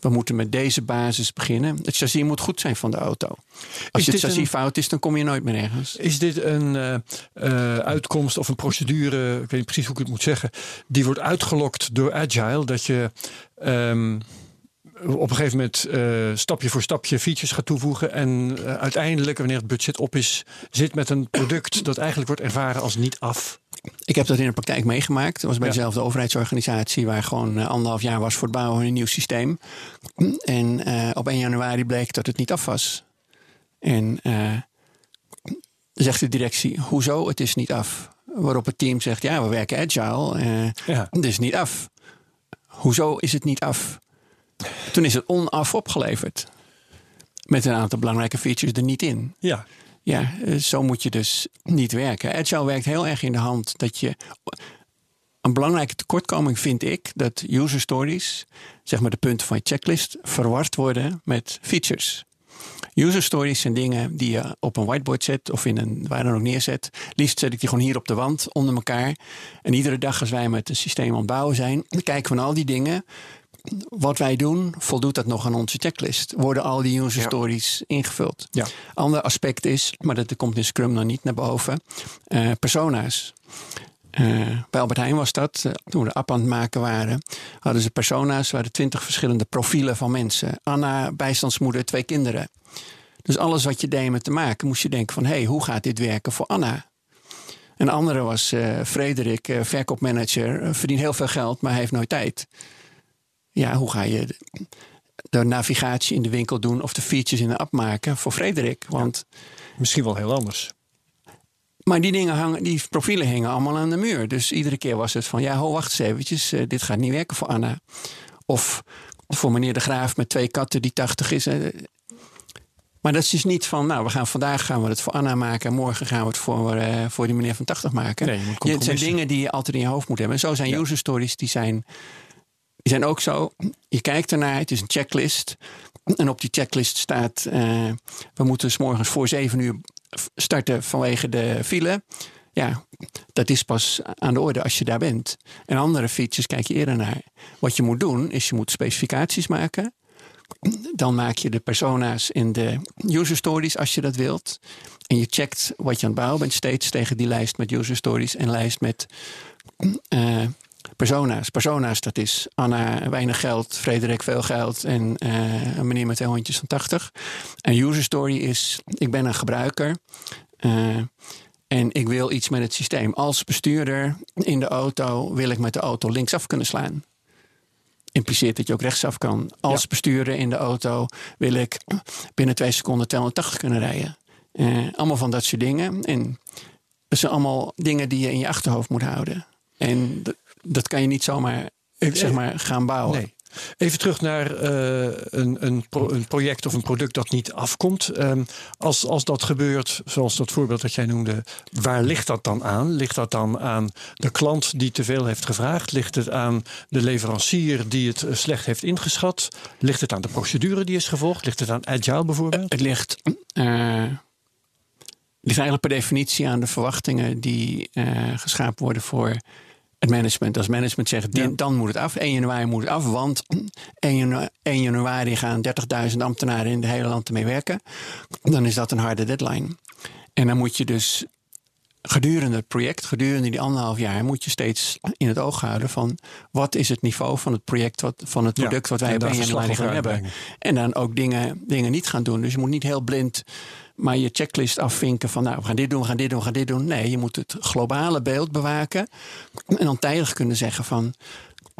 we moeten met deze basis beginnen. Het chassis moet goed zijn van de auto. Als je het chassis een- fout is, dan kom je nooit meer ergens. Is dit een eh, eh, uitkomst of een procedure, ik weet niet precies hoe ik het moet zeggen, die wordt uitgelokt door Agile? Dat je ehm, op een gegeven moment eh, stapje voor stapje features gaat toevoegen en eh, uiteindelijk, wanneer het budget op is, zit met een product dat eigenlijk wordt ervaren als niet af. Ik heb dat in de praktijk meegemaakt. Dat was bij Ja. dezelfde overheidsorganisatie waar gewoon eh, anderhalf jaar was voor het bouwen van een nieuw systeem. En op 1 januari bleek dat het niet af was. En zegt de directie, hoezo? Het is niet af. Waarop het team zegt, ja, we werken agile. Ja. het is niet af. Hoezo is het niet af? Toen is het onaf opgeleverd. Met een aantal belangrijke features er niet in. Ja, Ja, eh, zo moet je dus niet werken. Agile werkt heel erg in de hand dat je. Een belangrijke tekortkoming vind ik dat user stories, zeg maar de punten van je checklist, verward worden met features. User stories zijn dingen die je op een whiteboard zet of in een waar dan ook neerzet. Liefst zet ik die gewoon hier op de wand onder elkaar. En iedere dag als wij met een systeem aan het bouwen zijn, dan kijken we naar al die dingen. Wat wij doen, voldoet dat nog aan onze checklist? Worden al die user Ja. stories ingevuld? Ja. Ander aspect is, maar dat komt in Scrum nog niet naar boven, eh, persona's. Eh, bij Albert Heijn was dat. eh, toen we de app aan het maken waren, hadden ze persona's. waren twintig verschillende profielen van mensen. Anna, bijstandsmoeder, twee kinderen. Dus alles wat je deed met te maken, moest je denken van... hé, hey, hoe gaat dit werken voor Anna? Een andere was Frederik, verkoopmanager. verdient heel veel geld, maar hij heeft nooit tijd. Ja, hoe ga je de, de navigatie in de winkel doen... of de features in de app maken voor Frederik? Want misschien wel heel anders. maar die dingen hangen, die profielen hingen allemaal aan de muur. Dus iedere keer was het van, ja, ho, wacht eens eventjes. eh, dit gaat niet werken voor Anna. Of voor meneer De Graaf met twee katten die 80 is. eh. maar dat is dus niet van, nou, we gaan vandaag gaan we het voor Anna maken. En morgen gaan we het voor, eh, voor die meneer van 80 maken. Nee, je moet het zijn dingen die je altijd in je hoofd moet hebben. En zo zijn Ja. user stories, die zijn, die zijn ook zo. Je kijkt ernaar, het is een checklist. En op die checklist staat, eh, we moeten s morgens voor zeven uur starten vanwege de file. Ja, dat is pas aan de orde als je daar bent. En andere features kijk je eerder naar. Wat je moet doen, is je moet specificaties maken. Dan maak je de persona's in de user stories als je dat wilt. En je checkt wat je aan het bouwen bent steeds tegen die lijst met user stories en lijst met eh, persona's. Persona's, dat is Anna weinig geld, Frederik veel geld en eh, een meneer met twee hondjes van 80. En user story is, ik ben een gebruiker. eh, en ik wil iets met het systeem. Als bestuurder in de auto wil ik met de auto linksaf kunnen slaan. Impliceert dat je ook rechtsaf kan. Als Ja. bestuurder in de auto wil ik binnen twee seconden 280 kunnen rijden. Eh, allemaal van dat soort dingen. En dat zijn allemaal dingen die je in je achterhoofd moet houden. En dat kan je niet zomaar zeg maar, gaan bouwen. Nee. Even terug naar eh, een, een, pro- een project of een product dat niet afkomt. Ehm, als, als dat gebeurt, zoals dat voorbeeld dat jij noemde, waar ligt dat dan aan? Ligt dat dan aan de klant die te veel heeft gevraagd? Ligt het aan de leverancier die het eh, slecht heeft ingeschat? Ligt het aan de procedure die is gevolgd? Ligt het aan agile bijvoorbeeld? Het ligt, eh, ligt eigenlijk per definitie aan de verwachtingen die eh, geschapen worden voor het management. Als management zegt, Ja. dan moet het af. 1 januari moet het af, want 1 janu- 1 januari gaan 30.000 ambtenaren in het hele land ermee werken. Dan is dat een harde deadline. En dan moet je dus gedurende het project, gedurende die anderhalf jaar, moet je steeds in het oog houden van wat is het niveau van het project, wat, van het Ja, product wat wij en op daar 1 verslag januari over gaan hebben. En dan ook dingen, dingen niet gaan doen. Dus je moet niet heel blind maar je checklist afvinken van nou, we gaan dit doen, we gaan dit doen, we gaan dit doen. Nee, je moet het globale beeld bewaken. En dan tijdig kunnen zeggen van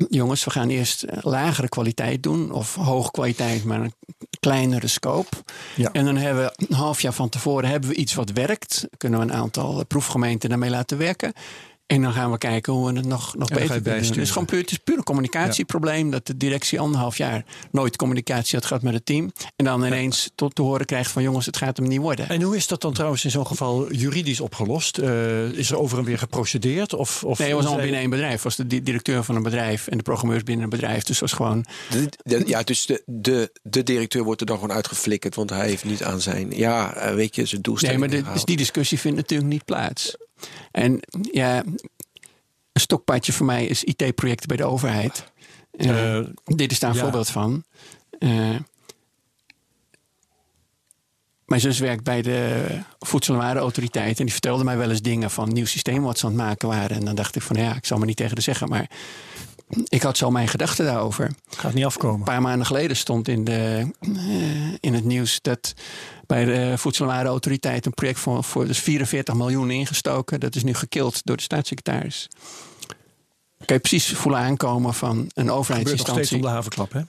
jongens, we gaan eerst eh, lagere kwaliteit doen. Of hoge kwaliteit, maar een kleinere scope. Ja. En dan hebben we een half jaar van tevoren hebben we iets wat werkt. Kunnen we een aantal eh, proefgemeenten daarmee laten werken. En dan gaan we kijken hoe we het nog, nog beter kunnen doen. Het is gewoon puur, het is puur een communicatieprobleem. Dat de directie anderhalf jaar nooit communicatie had gehad met het team. En dan ineens tot te horen krijgt van jongens, het gaat hem niet worden. En hoe is dat dan trouwens in zo'n geval juridisch opgelost? Eh, is er over en weer geprocedeerd? Of, of Nee, het was allemaal binnen één bedrijf. Het was de di- directeur van een bedrijf en de programmeurs binnen een bedrijf. Dus het was gewoon. De- de- ja, dus de, de, de directeur wordt er dan gewoon uitgeflikkerd, want hij heeft niet aan zijn, ja, eh, weet je, zijn Nee, doelstelling maar de- dus gehaald. die discussie vindt natuurlijk niet plaats. En ja, een stokpaardje voor mij is IT-projecten bij de overheid. Eh, Eh, dit is daar een ja. voorbeeld van. Eh, mijn zus werkt bij de Voedsel- en Warenautoriteit. En die vertelde mij wel eens dingen van nieuw systeem wat ze aan het maken waren. En dan dacht ik van ja, ik zal me niet tegen de zeggen. Maar ik had zo mijn gedachten daarover. gaat niet afkomen. Een paar maanden geleden stond in, de, in het nieuws dat bij de Voedsel- en Warenautoriteit een project voor, voor dus 44 miljoen ingestoken. Dat is nu gekild door de staatssecretaris. Kan je precies voelen aankomen van een nog steeds overheidsinstantie. om de havenklap, hè?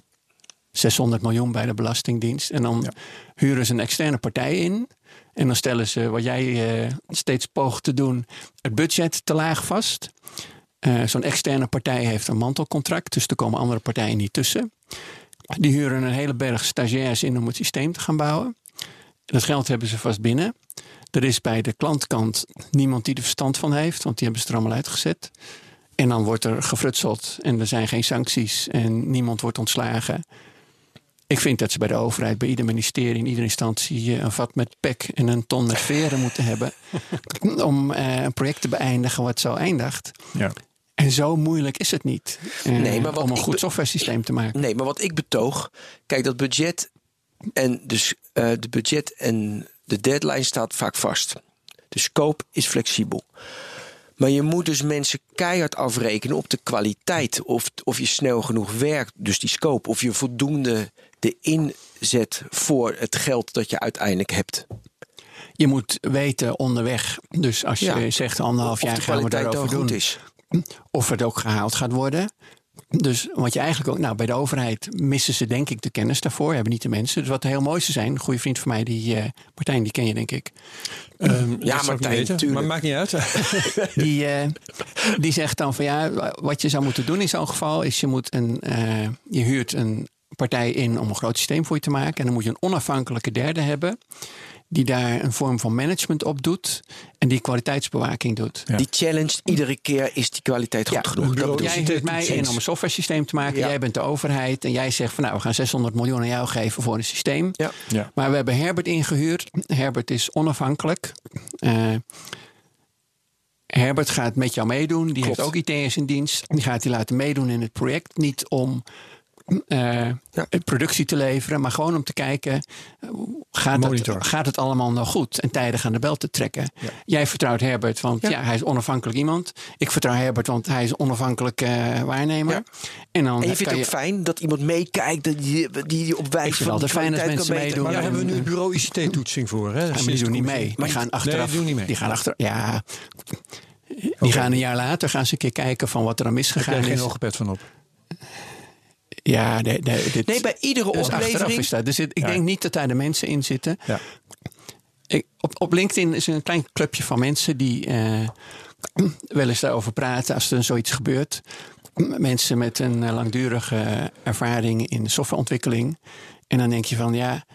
600 miljoen bij de Belastingdienst. En dan Ja. huren ze een externe partij in. En dan stellen ze, wat jij eh, steeds poogt te doen, het budget te laag vast. Eh, Zo'n externe partij heeft een mantelcontract, dus er komen andere partijen niet tussen. Die huren een hele berg stagiairs in om het systeem te gaan bouwen. Dat geld hebben ze vast binnen. Er is bij de klantkant niemand die er verstand van heeft, want die hebben ze er allemaal uitgezet. En dan wordt er gefrutseld en er zijn geen sancties en niemand wordt ontslagen. Ik vind dat ze bij de overheid, bij ieder ministerie, in iedere instantie eh, een vat met pek en een ton met veren moeten hebben. om eh, een project te beëindigen wat zo eindigt. Ja. En zo moeilijk is het niet eh, Nee, maar om een goed software systeem te maken. Nee, maar wat ik betoog, kijk, dat budget en dus eh, de budget en de deadline staat vaak vast. De scope is flexibel. Maar je moet dus mensen keihard afrekenen op de kwaliteit. Of, of je snel genoeg werkt, dus die scope. Of je voldoende de inzet voor het geld dat je uiteindelijk hebt. Je moet weten onderweg, dus als je Ja. zegt anderhalf jaar gaan we daarover doen. is. Of het ook gehaald gaat worden. Dus wat je eigenlijk ook, nou bij de overheid missen ze denk ik de kennis daarvoor, hebben niet de mensen. Dus wat de heel mooiste zijn, een goede vriend van mij, die eh, Martijn, die ken je denk ik. Ehm, ik niet Martijn, weten, tuurlijk. Maar maakt niet uit. Die, eh, die zegt dan van ja, wat je zou moeten doen in zo'n geval is je moet een, eh, je huurt een partij in om een groot systeem voor je te maken. En dan moet je een onafhankelijke derde hebben. Die daar een vorm van management op doet. En die kwaliteitsbewaking doet. Ja. Die challenge iedere keer is die kwaliteit goed Ja, genoeg. Dat bureau- Jij huurt mij in om een software systeem te maken. Ja. Jij bent de overheid. En jij zegt van nou, we gaan 600 miljoen aan jou geven voor een systeem. Ja. Ja. Maar we hebben Herbert ingehuurd. Herbert is onafhankelijk. Eh, Herbert gaat met jou meedoen. Die Klopt. heeft ook IT'ers in dienst. Die gaat die laten meedoen in het project. Niet om eh, productie te leveren, maar gewoon om te kijken: eh, gaat, het, gaat het allemaal nog goed? En tijdig aan de bel te trekken. Jij vertrouwt Herbert, want ja. hij is onafhankelijk iemand. Ik vertrouw Herbert, want hij is onafhankelijk eh, waarnemer. Ja. En, dan En je vindt het ook fijn dat iemand meekijkt, dat die, die op wijze van altijd fijn mensen meedoen. Maar daar Ja, hebben we nu bureau ICT-toetsing voor. Hè? Ja, maar die doen niet mee. Die gaan achteraf. die doen niet mee. Die gaan achter. Ja. Die gaan een jaar later gaan ze een keer kijken van wat er aan Daar heb misgegaan jij is. geen logoped van op. Ja, nee, nee, dit, Nee, bij iedere dus achteraf oplevering. is dat. Dus ik Ja. denk niet dat daar de mensen in zitten. Ja. Ik, op, op LinkedIn is er een klein clubje van mensen die eh, wel eens daarover praten als er zoiets gebeurt. Mensen met een eh, langdurige ervaring in de softwareontwikkeling. En dan denk je van ja,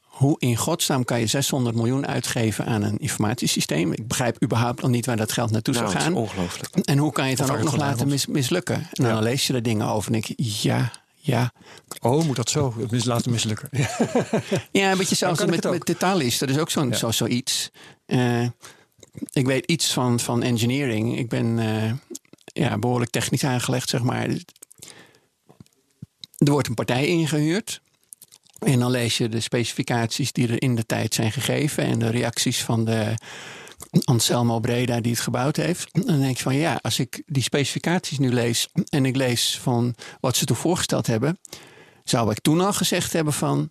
hoe in godsnaam kan je 600 miljoen uitgeven aan een informatiesysteem? Ik begrijp überhaupt nog niet waar dat geld naartoe Nou, zou het is gaan. ongelooflijk. En hoe kan je het dan ook nog laten mis- mislukken? En dan lees je er dingen over en denk je, ja, ja. Oh, moet dat zo? Het mis- laten mislukken. Ja, een beetje zelfs met, het met detailist. Dat is ook zo'n Ja. zo, zoiets. Eh, ik weet iets van, van engineering. Ik ben eh, ja, behoorlijk technisch aangelegd, zeg maar. Er wordt een partij ingehuurd. En dan lees je de specificaties die er in de tijd zijn gegeven en de reacties van de Anselmo Breda die het gebouwd heeft. Dan denk je van ja, als ik die specificaties nu lees en ik lees van wat ze toen voorgesteld hebben, zou ik toen al gezegd hebben van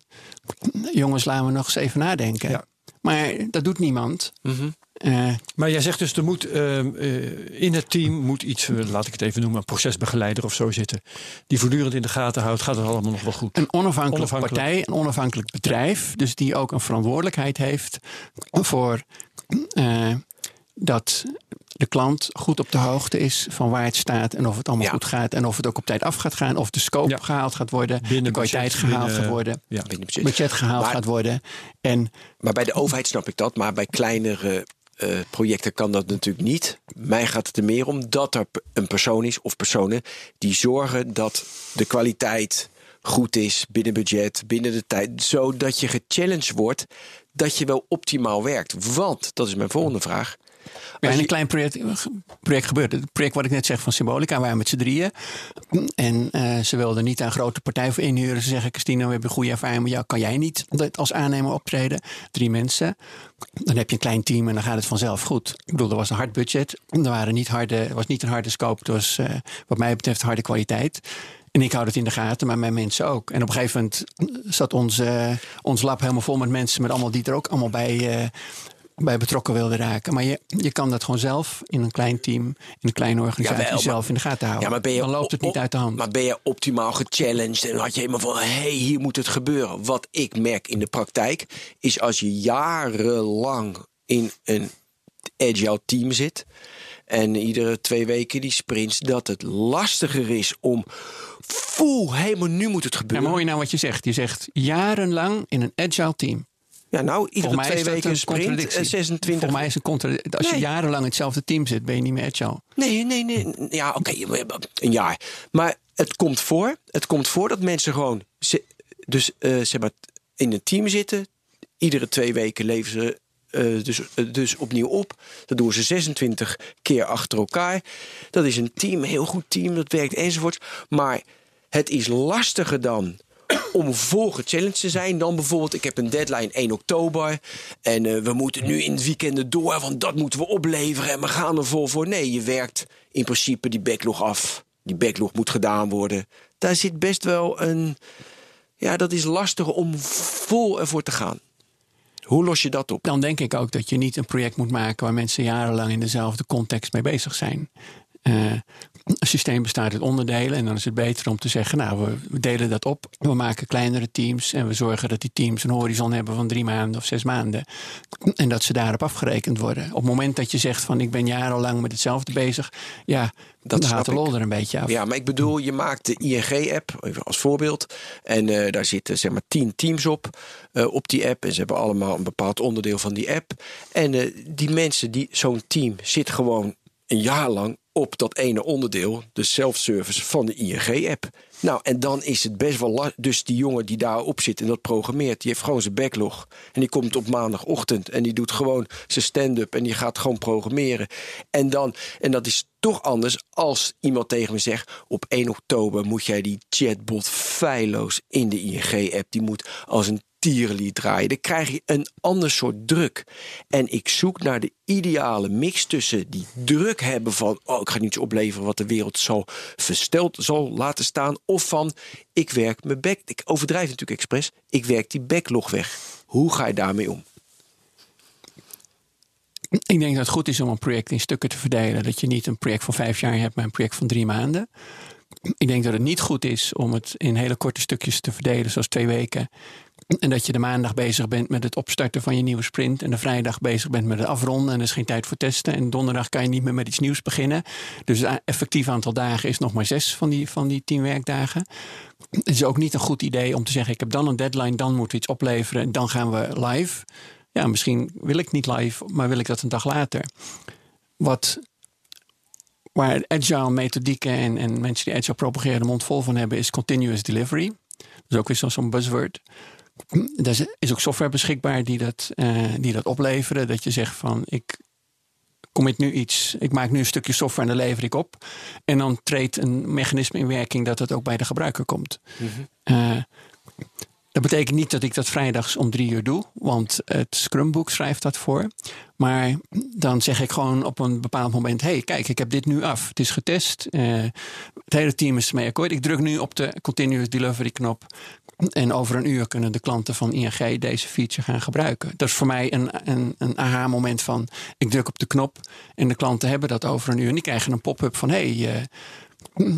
jongens, laten we nog eens even nadenken. Ja. Maar dat doet niemand. Mhm. Eh, Maar jij zegt dus, er moet ehm, eh, in het team moet iets, eh, laat ik het even noemen, een procesbegeleider of zo zitten. Die voortdurend in de gaten houdt, gaat het allemaal nog wel goed. een onafhankelijke Onafhankelijk. partij, een onafhankelijk bedrijf, dus die ook een verantwoordelijkheid heeft voor eh, dat de klant goed op de hoogte is van waar het staat en of het allemaal Ja. goed gaat en of het ook op tijd af gaat gaan, of de scope Ja. gehaald gaat worden, Binnen de kwaliteit budget, gehaald binnen- gaat worden, Ja. Binnen budget. budget gehaald Maar- gaat worden. En Maar bij de overheid snap ik dat. Maar bij kleinere eh, projecten kan dat natuurlijk niet. Mij gaat het er meer om dat er een persoon is of personen die zorgen dat de kwaliteit goed is binnen budget, binnen de tijd. Zodat je gechallenged wordt dat je wel optimaal werkt. Want, dat is mijn volgende vraag. Ja, een klein project, project gebeurt. Het project wat ik net zeg van Symbolica, waren met z'n drieën. En eh, ze wilden niet een grote partij voor inhuren. Ze zeggen, Christina, we hebben een goede ervaring met jou. Kan jij niet als aannemer optreden? Drie mensen. Dan heb je een klein team en dan gaat het vanzelf goed. Ik bedoel, er was een hard budget. Er waren niet harde, was niet een harde scope. Het was eh, wat mij betreft harde kwaliteit. En ik hou het in de gaten, maar mijn mensen ook. En op een gegeven moment zat ons, eh, ons lab helemaal vol met mensen... met allemaal die er ook allemaal bij, eh, bij betrokken wilden raken. Maar je, je kan dat gewoon zelf in een klein team, in een kleine organisatie zelf in de gaten houden. Ja, maar ben je Dan loopt het niet uit de hand. Maar ben je optimaal gechallenged en had je helemaal van: hé, hey, hier moet het gebeuren. Wat ik merk in de praktijk is als je jarenlang in een agile team zit en iedere twee weken die sprints, dat het lastiger is om voel helemaal nu moet het ja, gebeuren. maar hoor je nou wat je zegt? Je zegt jarenlang in een agile team. Ja, nou, iedere mij twee is weken een sprint, contradictie. eh, 26. Volgens mij is het een contradictie. Als je jarenlang in hetzelfde team zit, ben je niet meer agile. Nee, nee, nee. Ja, oké, een jaar. Maar het komt voor. Het komt voor dat mensen gewoon dus, eh, zeg maar, in een team zitten. Iedere twee weken leveren ze eh, dus, eh, dus opnieuw op. Dat doen ze 26 keer achter elkaar. Dat is een team, een heel goed team, dat werkt enzovoort. Maar het is lastiger dan om vol gechallenged te zijn dan bijvoorbeeld... ik heb een deadline 1 oktober en eh, we moeten nu in het weekend door... want dat moeten we opleveren en we gaan er vol voor. Nee, je werkt in principe die backlog af. Die backlog moet gedaan worden. Daar zit best wel een... Ja, dat is lastiger om vol ervoor te gaan. Hoe los je dat op? Dan denk ik ook dat je niet een project moet maken waar mensen jarenlang in dezelfde context mee bezig zijn. Eh, een systeem bestaat uit onderdelen en dan is het beter om te zeggen, nou, we, delen dat op. We maken kleinere teams en we zorgen dat die teams een horizon hebben van drie maanden of zes maanden. En dat ze daarop afgerekend worden. Op het moment dat je zegt van ik ben jarenlang met hetzelfde bezig, ja, snap haalt de lol er een beetje af. Ja, maar ik bedoel, je maakt de ING-app, even als voorbeeld. En eh, daar zitten zeg maar tien teams op, eh, op die app. En ze hebben allemaal een bepaald onderdeel van die app. En eh, die mensen, die zo'n team zit gewoon een jaar lang op dat ene onderdeel, de self-service van de ING-app. Nou, en dan is het best wel lastig. Dus die jongen die daarop zit en dat programmeert, die heeft gewoon zijn backlog. En die komt op maandagochtend en die doet gewoon zijn stand-up en die gaat gewoon programmeren. En, dan, en dat is toch anders als iemand tegen me zegt: op 1 oktober moet jij die chatbot feilloos in de ING-app. Die moet als een tierenlied draaien. Dan krijg je een ander soort druk. En ik zoek naar de ideale mix tussen die druk hebben van: oh, ik ga niets opleveren wat de wereld zo versteld zal laten staan. Of van: ik werk mijn back. Ik overdrijf natuurlijk expres. Ik werk die backlog weg. Hoe ga je daarmee om? Ik denk dat het goed is om een project in stukken te verdelen. Dat je niet een project van vijf jaar hebt, maar een project van drie maanden. Ik denk dat het niet goed is om het in hele korte stukjes te verdelen, zoals twee weken. En dat je de maandag bezig bent met het opstarten van je nieuwe sprint. En de vrijdag bezig bent met het afronden. En er is geen tijd voor testen. En donderdag kan je niet meer met iets nieuws beginnen. Dus het effectief aantal dagen is nog maar zes van die, van die tien werkdagen. Het is ook niet een goed idee om te zeggen: ik heb dan een deadline, dan moeten we iets opleveren. En dan gaan we live. Ja, misschien wil ik niet live, maar wil ik dat een dag later. Wat waar agile methodieken en, en mensen die agile propageren de mond vol van hebben, is continuous delivery. Dat is ook weer zo- zo'n buzzword. Er is- ook software beschikbaar die dat, eh, die dat opleveren. Dat je zegt van ik commit nu iets. Ik maak nu een stukje software en dan lever ik op. En dan treedt een mechanisme in werking dat het ook bij de gebruiker komt. Eh, dat betekent niet dat ik dat vrijdags om drie uur doe, want het Scrumboek schrijft dat voor. Maar dan zeg ik gewoon op een bepaald moment: hey, kijk, ik heb dit nu af. Het is getest. Eh, het hele team is mee akkoord. Ik druk nu op de Continuous Delivery knop. En over een uur kunnen de klanten van ING deze feature gaan gebruiken. Dat is voor mij een, een, een aha-moment van: ik druk op de knop en de klanten hebben dat over een uur. En die krijgen een pop-up van: hey, je,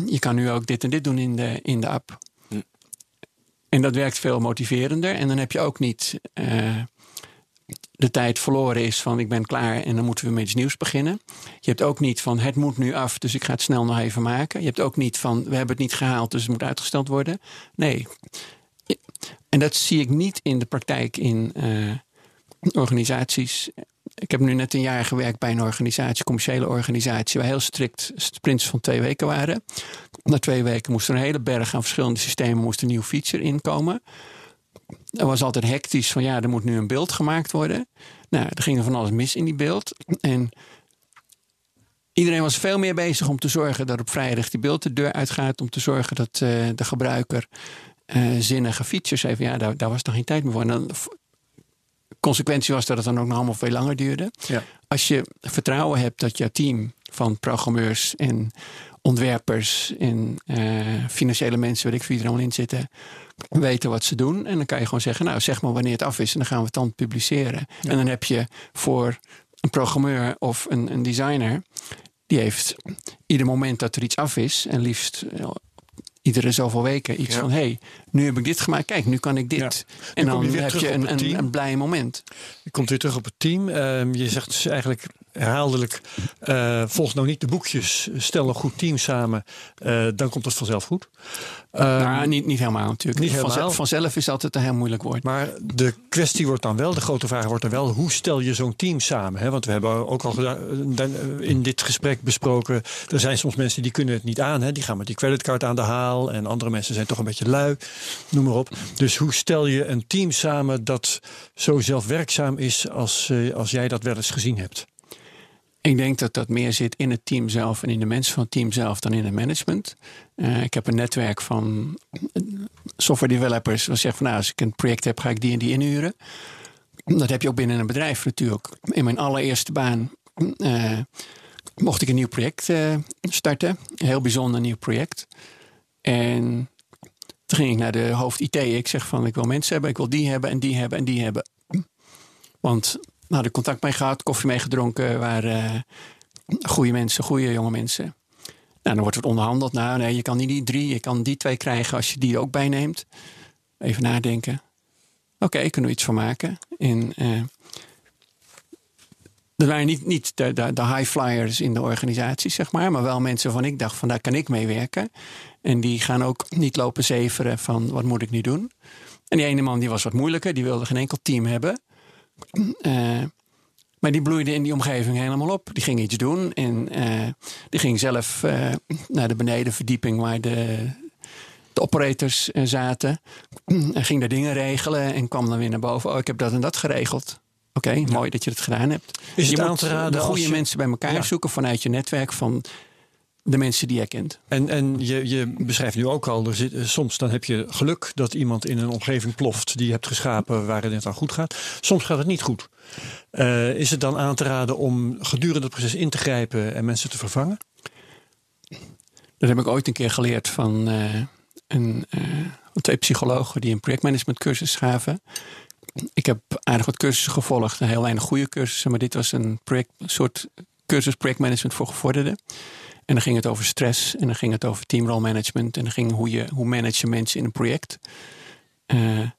je kan nu ook dit en dit doen in de, in de app. En dat werkt veel motiverender. En dan heb je ook niet uh, de tijd verloren is van ik ben klaar en dan moeten we met iets nieuws beginnen. Je hebt ook niet van het moet nu af, dus ik ga het snel nog even maken. Je hebt ook niet van we hebben het niet gehaald, dus het moet uitgesteld worden. Nee. En dat zie ik niet in de praktijk in uh, organisaties ik heb nu net een jaar gewerkt bij een organisatie, commerciële organisatie, waar heel strikt sprints van twee weken waren. Na twee weken moest er een hele berg aan verschillende systemen, moest een nieuw feature inkomen. Er was altijd hectisch van ja, er moet nu een beeld gemaakt worden. Nou, er ging er van alles mis in die beeld. En iedereen was veel meer bezig om te zorgen dat op vrijdag die beeld de deur uitgaat. Om te zorgen dat uh, de gebruiker uh, zinnige features heeft. Ja, daar, daar was nog geen tijd meer voor. En dan consequentie was dat het dan ook nog allemaal veel langer duurde. Ja. Als je vertrouwen hebt dat je team van programmeurs en ontwerpers en uh, financiële mensen, weet ik wie er allemaal in zitten, weten wat ze doen. En dan kan je gewoon zeggen, nou zeg maar wanneer het af is en dan gaan we het dan publiceren. En dan heb je voor een programmeur of een, een designer, die heeft ieder moment dat er iets af is en liefst eh, iedere zoveel weken iets van: hé, hey, nu heb ik dit gemaakt, kijk, nu kan ik dit. En dan, heb je een, een, een, blij moment. Je komt weer terug op het team. Uh, je zegt dus eigenlijk herhaaldelijk: uh, volg nou niet de boekjes, stel een goed team samen, uh, dan komt het vanzelf goed. nou, niet, niet helemaal natuurlijk. Niet helemaal. Vanzelf, vanzelf is altijd een heel moeilijk woord. Maar de kwestie wordt dan wel, de grote vraag wordt dan wel: hoe stel je zo'n team samen? Hè? Want we hebben ook al in dit gesprek besproken: er zijn soms mensen die kunnen het niet aan, hè? die gaan met die creditcard aan de haal en andere mensen zijn toch een beetje lui noem maar op. Dus hoe stel je een team samen dat zo zelfwerkzaam is als, als jij dat wel eens gezien hebt? Ik denk dat dat meer zit in het team zelf en in de mensen van het team zelf dan in het management. Uh, ik heb een netwerk van software developers. Die zeggen van nou, als ik een project heb, ga ik die en die inhuren. Dat heb je ook binnen een bedrijf natuurlijk. In mijn allereerste baan uh, mocht ik een nieuw project starten. Een heel bijzonder nieuw project. En toen ging ik naar de hoofd IT. Ik zeg van ik wil mensen hebben, ik wil die hebben en die hebben en die hebben. Want we hadden contact mee gehad, koffie mee gedronken, waren uh, goede mensen, goede jonge mensen. Nou, dan wordt het onderhandeld. Nou, nee, je kan niet die drie, je kan die twee krijgen als je die ook bijneemt. Even nadenken. Oké, okay, kunnen we iets van maken. En uh, er waren niet, niet de, de, de, high flyers in de organisatie, zeg maar, maar wel mensen van ik dacht van daar kan ik mee werken. En die gaan ook niet lopen zeveren van wat moet ik nu doen. En die ene man die was wat moeilijker, die wilde geen enkel team hebben. Uh, maar die bloeide in die omgeving helemaal op. Die ging iets doen en uh, die ging zelf uh, naar de benedenverdieping waar de, de operators zaten. En ging daar dingen regelen en kwam dan weer naar boven. Oh, ik heb dat en dat geregeld. Oké, okay, mooi dat je het gedaan hebt. Is het je te raden de goede je... mensen bij elkaar ja. zoeken vanuit je netwerk van de mensen die jij kent. En, en je, je beschrijft nu ook al, er zit, soms dan heb je geluk dat iemand in een omgeving ploft die je hebt geschapen waarin het dan goed gaat. Soms gaat het niet goed. Uh, is het dan aan te raden om gedurende het proces in te grijpen en mensen te vervangen? Dat heb ik ooit een keer geleerd van uh, een, uh, twee psychologen die een projectmanagement cursus gaven. Ik heb aardig wat cursussen gevolgd, heel weinig goede cursussen, maar dit was een project, soort cursus projectmanagement voor gevorderden. En dan ging het over stress en dan ging het over teamrole management en dan ging hoe je hoe manage je mensen in een project. Uh,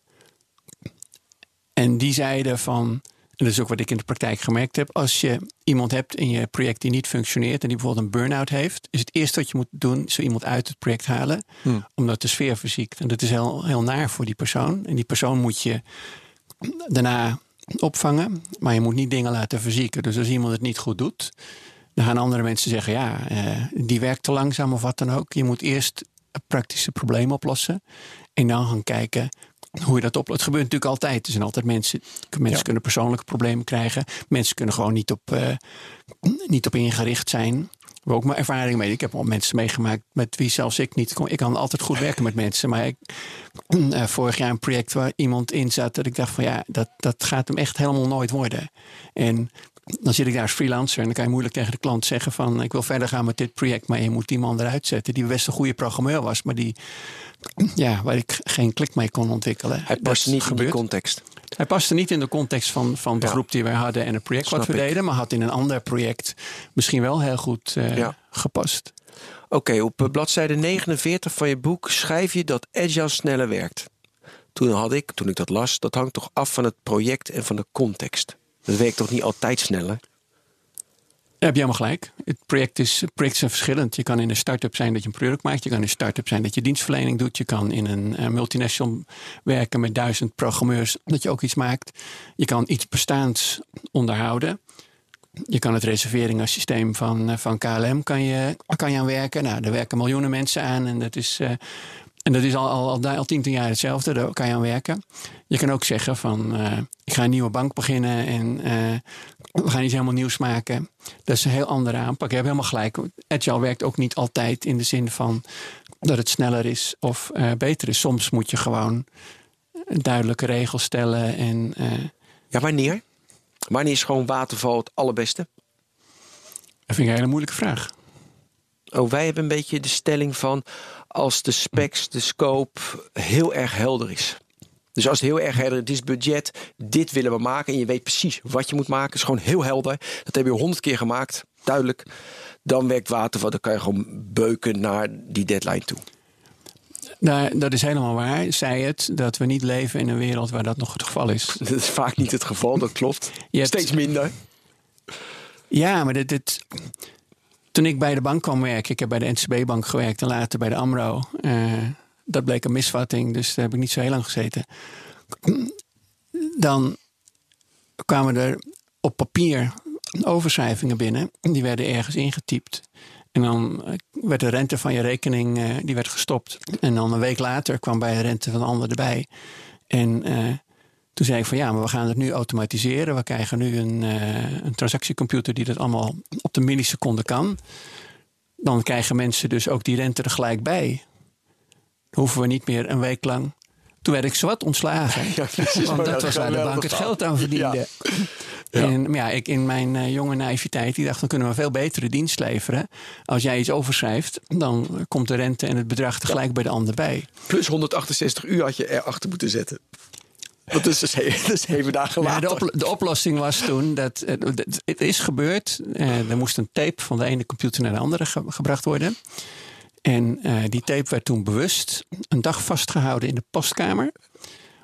en die zeiden van, en dat is ook wat ik in de praktijk gemerkt heb, als je iemand hebt in je project die niet functioneert en die bijvoorbeeld een burn-out heeft, is het eerste wat je moet doen, zo iemand uit het project halen, hmm. omdat de sfeer verziekt. En dat is heel, heel naar voor die persoon. En die persoon moet je daarna opvangen, maar je moet niet dingen laten verzieken. Dus als iemand het niet goed doet, dan gaan andere mensen zeggen, ja, uh, die werkt te langzaam of wat dan ook. Je moet eerst praktische probleem oplossen. En dan gaan kijken, hoe je dat oplost. Het gebeurt natuurlijk altijd. Er zijn altijd mensen. Mensen kunnen persoonlijke problemen krijgen. Mensen kunnen gewoon niet op, uh, niet op ingericht zijn. We ook maar ervaring mee. Ik heb al mensen meegemaakt met wie zelfs ik niet kon. Ik kan altijd goed werken met mensen. Maar ik, uh, vorig jaar een project waar iemand in zat. Dat ik dacht van ja, dat, dat gaat hem echt helemaal nooit worden. En dan zit ik daar als freelancer en dan kan je moeilijk tegen de klant zeggen van ik wil verder gaan met dit project, maar je moet die man eruit zetten die best een goede programmeur was, maar die ja, waar ik geen klik mee kon ontwikkelen. Hij past niet gebeurt. in die context. Hij paste niet in de context van, van de groep die wij hadden en het project wat we deden, maar had in een ander project misschien wel heel goed uh, gepast. Oké, op eh, bladzijde 49 van je boek schrijf je dat Agile sneller werkt. Toen had ik, toen ik dat las, dat hangt toch af van het project en van de context. Dat werkt toch niet altijd sneller? heb je helemaal gelijk. Het project is, projecten zijn verschillend. Je kan in een start-up zijn dat je een product maakt. Je kan in een start-up zijn dat je dienstverlening doet. Je kan in een uh, multinational werken met duizend programmeurs dat je ook iets maakt. Je kan iets bestaans onderhouden. Je kan het reserveringssysteem van, uh, van KLM kan je, kan je aan werken. Nou, daar werken miljoenen mensen aan en dat is, uh, en dat is al, al, al, al tientallen jaar hetzelfde. Daar kan je aan werken. Je kan ook zeggen van ik ga een nieuwe bank beginnen en we gaan iets helemaal nieuws maken. Dat is een heel andere aanpak. Je hebt helemaal gelijk. Agile werkt ook niet altijd in de zin van dat het sneller is of uh, beter is. Soms moet je gewoon duidelijke regels stellen. En, ja, wanneer? Wanneer is gewoon waterval het allerbeste? Dat vind ik een hele moeilijke vraag. Oh, wij hebben een beetje de stelling van als de specs, de scope heel erg helder is. Dus als het heel erg helder dit is budget, dit willen we maken en je weet precies wat je moet maken, is gewoon heel helder. Dat heb je honderd keer gemaakt, duidelijk. Dan werkt water, dan kan je gewoon beuken naar die deadline toe. Nou, dat is helemaal waar. Zij het dat we niet leven in een wereld waar dat nog het geval is. Dat is vaak niet het geval, dat klopt. Hebt... Steeds minder. Ja, maar dit, dit, toen ik bij de bank kwam werken, ik heb bij de NCB-bank gewerkt en later bij de AMRO. Uh, dat bleek een misvatting, dus daar heb ik niet zo heel lang gezeten. Dan kwamen er op papier overschrijvingen binnen. Die werden ergens ingetypt. En dan eh, werd de rente van je rekening uh, die werd gestopt. En dan een week later kwam bij de rente van de ander erbij. En toen zei ik van ja, maar we gaan het nu automatiseren. We krijgen nu een, een transactiecomputer die dat allemaal op de milliseconde kan. Dan krijgen mensen dus ook die rente er gelijk bij hoeven we niet meer een week lang. Toen werd ik zwart ontslagen. want dat was waar de bank het geld aan verdiende. Ja. En maar ja, ik in mijn uh, jonge naïviteit, die dacht, dan kunnen we veel betere dienst leveren. Als jij iets overschrijft, dan komt de rente en het bedrag tegelijk bij de ander bij. Plus 168 uur had je erachter moeten zetten. Dat is dus zeven dagen later. Ja, de, de, oplossing was toen dat eh, het is gebeurd. Uh, er moest een tape van de ene computer naar de andere gebracht worden. En uh, die tape werd toen bewust een dag vastgehouden in de postkamer.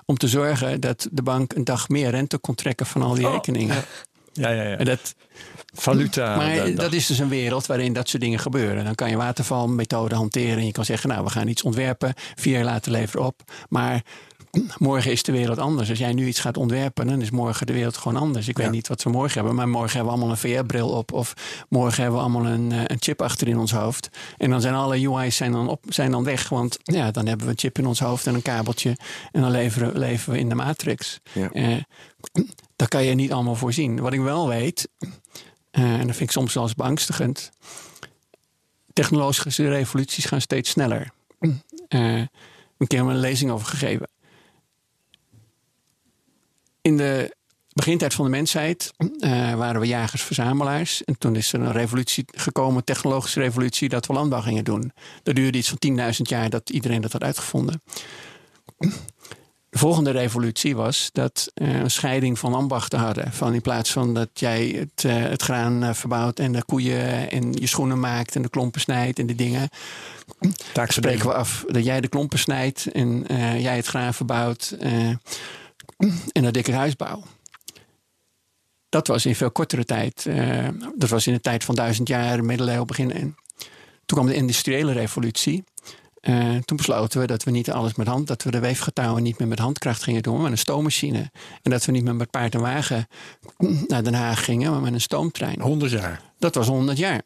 Om te zorgen dat de bank een dag meer rente kon trekken van al die oh, rekeningen. Ja, ja, ja. En dat, Valuta. Maar dat is dus een wereld waarin dat soort dingen gebeuren. Dan kan je watervalmethode hanteren. En je kan zeggen, nou, we gaan iets ontwerpen. Vier jaar later leveren op. Maar morgen is de wereld anders. Als jij nu iets gaat ontwerpen, dan is morgen de wereld gewoon anders. Ik weet niet wat we morgen hebben, maar morgen hebben we allemaal een VR-bril op. Of morgen hebben we allemaal een, eh, een, chip achter in ons hoofd. En dan zijn alle UI's zijn dan, op, zijn dan weg. Want ja, dan hebben we een chip in ons hoofd en een kabeltje. En dan leveren, leven we in de matrix. Ja. Uh, dat kan je niet allemaal voorzien. Wat ik wel weet, uh, en dat vind ik soms wel eens beangstigend. Technologische revoluties gaan steeds sneller. Uh, een keer een lezing over gegeven in de begintijd van de mensheid uh, waren we jagers-verzamelaars. En toen is er een revolutie gekomen, een technologische revolutie, dat we landbouw gingen doen. Dat duurde iets van 10.000 jaar dat iedereen dat had uitgevonden. De volgende revolutie was dat we uh, een scheiding van ambachten hadden. Van in plaats van dat jij het, uh, het graan verbouwt en de koeien en je schoenen maakt en de klompen snijdt en de dingen. Daar spreken we af dat jij de klompen snijdt en jij het graan verbouwt en naar dikke huisbouw. Dat was in veel kortere tijd. Uh, dat was in de tijd van duizend jaar, middeleeuwen begin. En toen kwam de industriële revolutie. Uh, toen besloten we dat we niet alles met hand, dat we de weefgetouwen niet meer met handkracht gingen doen, maar met een stoommachine. En dat we niet meer met paard en wagen naar Den Haag gingen, maar met een stoomtrein. 100 jaar. Dat was 100 jaar.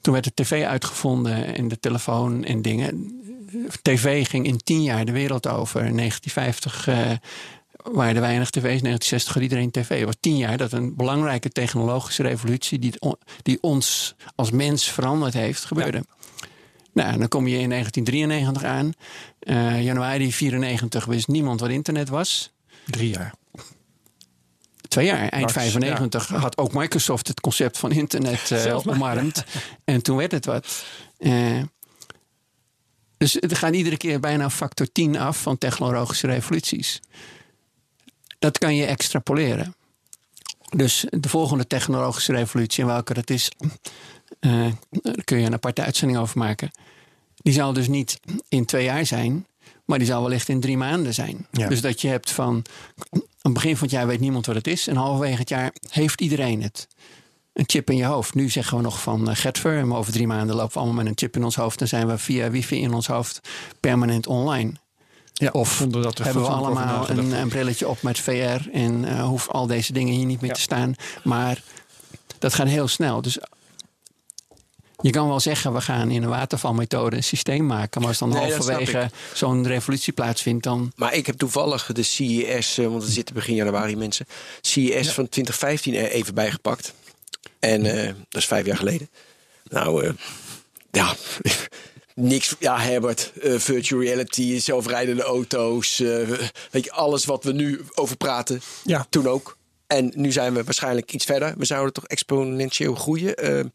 Toen werd de tv uitgevonden en de telefoon en dingen tv ging in tien jaar de wereld over. In 1950 uh, waren er weinig tv's. 1960 had iedereen tv. Het was tien jaar dat een belangrijke technologische revolutie... die, die ons als mens veranderd heeft, gebeurde. Nou, dan kom je in 1993 aan. Uh, januari 94 wist niemand wat internet was. Drie jaar. Twee jaar, eind Max, 95, ja. had ook Microsoft het concept van internet uh, omarmd. en toen werd het wat. Uh, dus het gaat iedere keer bijna factor 10 af van technologische revoluties. Dat kan je extrapoleren. Dus de volgende technologische revolutie, en welke dat is, uh, daar kun je een aparte uitzending over maken. Die zal dus niet in twee jaar zijn, maar die zal wellicht in drie maanden zijn. Ja. Dus dat je hebt van. Aan het begin van het jaar weet niemand wat het is. En halverwege het jaar heeft iedereen het. Een chip in je hoofd. Nu zeggen we nog van uh, Getver. Maar over drie maanden lopen we allemaal met een chip in ons hoofd. Dan zijn we via wifi in ons hoofd permanent online. Ja, of dat hebben we allemaal een, een, brilletje op met VR en uh, hoeven al deze dingen hier niet meer ja. te staan. Maar dat gaat heel snel. Dus je kan wel zeggen, we gaan in een watervalmethode een systeem maken. Maar als dan nee, halverwege zo'n revolutie plaatsvindt, dan. Maar ik heb toevallig de CES, eh, want er zitten begin januari mensen. CES ja. van 2015 er even bijgepakt. En uh, dat is vijf jaar geleden. Nou, uh, ja. Niks, ja, Herbert, uh, virtual reality, zelfrijdende auto's, weet je, alles wat we nu over praten, ja. toen ook. En nu zijn we waarschijnlijk iets verder. We zouden toch exponentieel groeien.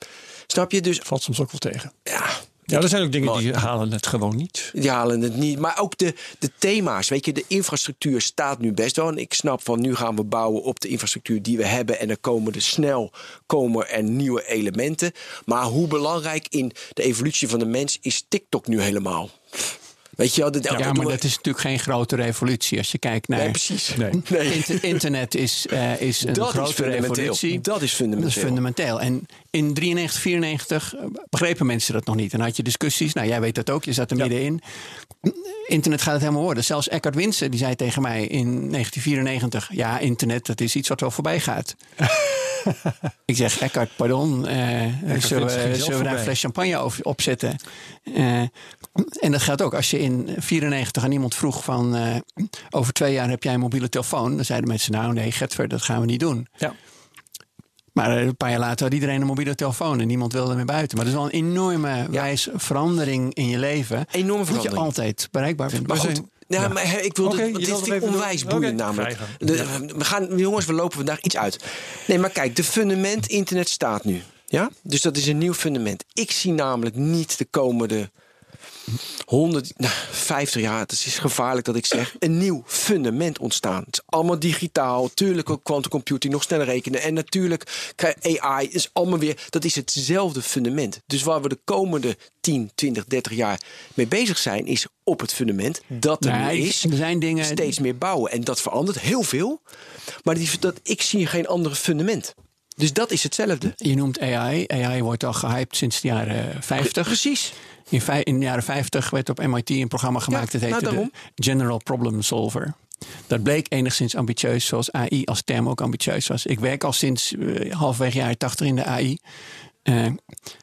Snap je? Dus valt soms ook wel tegen. Ja. Ja, er zijn ook dingen die halen het gewoon niet. Die halen het niet. Maar ook de, de thema's. Weet je, de infrastructuur staat nu best wel. En ik snap van nu gaan we bouwen op de infrastructuur die we hebben. En dan komen er snel komen er nieuwe elementen. Maar hoe belangrijk in de evolutie van de mens is TikTok nu helemaal? Weet je wel, dat, ja, maar dat is natuurlijk geen grote revolutie als je kijkt naar. Nee, precies. Nee. Nee. internet is, uh, is een dat grote is revolutie. Dat is fundamenteel. Dat is fundamenteel. En in 93, 94 begrepen mensen dat nog niet. En had je discussies. Nou, jij weet dat ook. Je zat er ja. middenin. Internet gaat het helemaal worden. Zelfs Eckhard Winsen die zei tegen mij in 1994: Ja, internet, dat is iets wat wel voorbij gaat. ik zeg, Eckhart, pardon. Uh, zullen, we, zullen we daar een fles champagne over opzetten? Uh, en dat geldt ook. Als je in 94 aan iemand vroeg van... Uh, over twee jaar heb jij een mobiele telefoon. Dan zeiden mensen, nou nee, Getver, dat gaan we niet doen. Ja. Maar een paar jaar later had iedereen een mobiele telefoon en niemand wilde meer buiten. Maar dat is wel een enorme ja. wijs verandering in je leven. Enorme verandering. Dat je altijd bereikbaar vindt. Maar goed, ja, maar ik wil okay, dit ik onwijs boeiend okay. namelijk. De, we gaan, jongens, we lopen vandaag iets uit. Nee, maar kijk, de fundament internet staat nu. Ja? Dus dat is een nieuw fundament. Ik zie namelijk niet de komende 100, nou, 50 jaar, het is gevaarlijk dat ik zeg, een nieuw fundament ontstaan. Het is allemaal digitaal, tuurlijk ook quantum computing, nog sneller rekenen. En natuurlijk AI is allemaal weer, dat is hetzelfde fundament. Dus waar we de komende 10, 20, 30 jaar mee bezig zijn, is op het fundament dat er nee, nu is, er zijn dingen... steeds meer bouwen. En dat verandert heel veel. Maar die, dat, ik zie geen andere fundament. Dus dat is hetzelfde. Je noemt AI. AI wordt al gehyped sinds de jaren 50. Precies. In, in, de jaren 50 werd op MIT een programma gemaakt. Ja, dat heette nou de General Problem Solver. Dat bleek enigszins ambitieus, zoals AI als term ook ambitieus was. Ik werk al sinds uh, halfwege jaren 80 in de AI. Uh,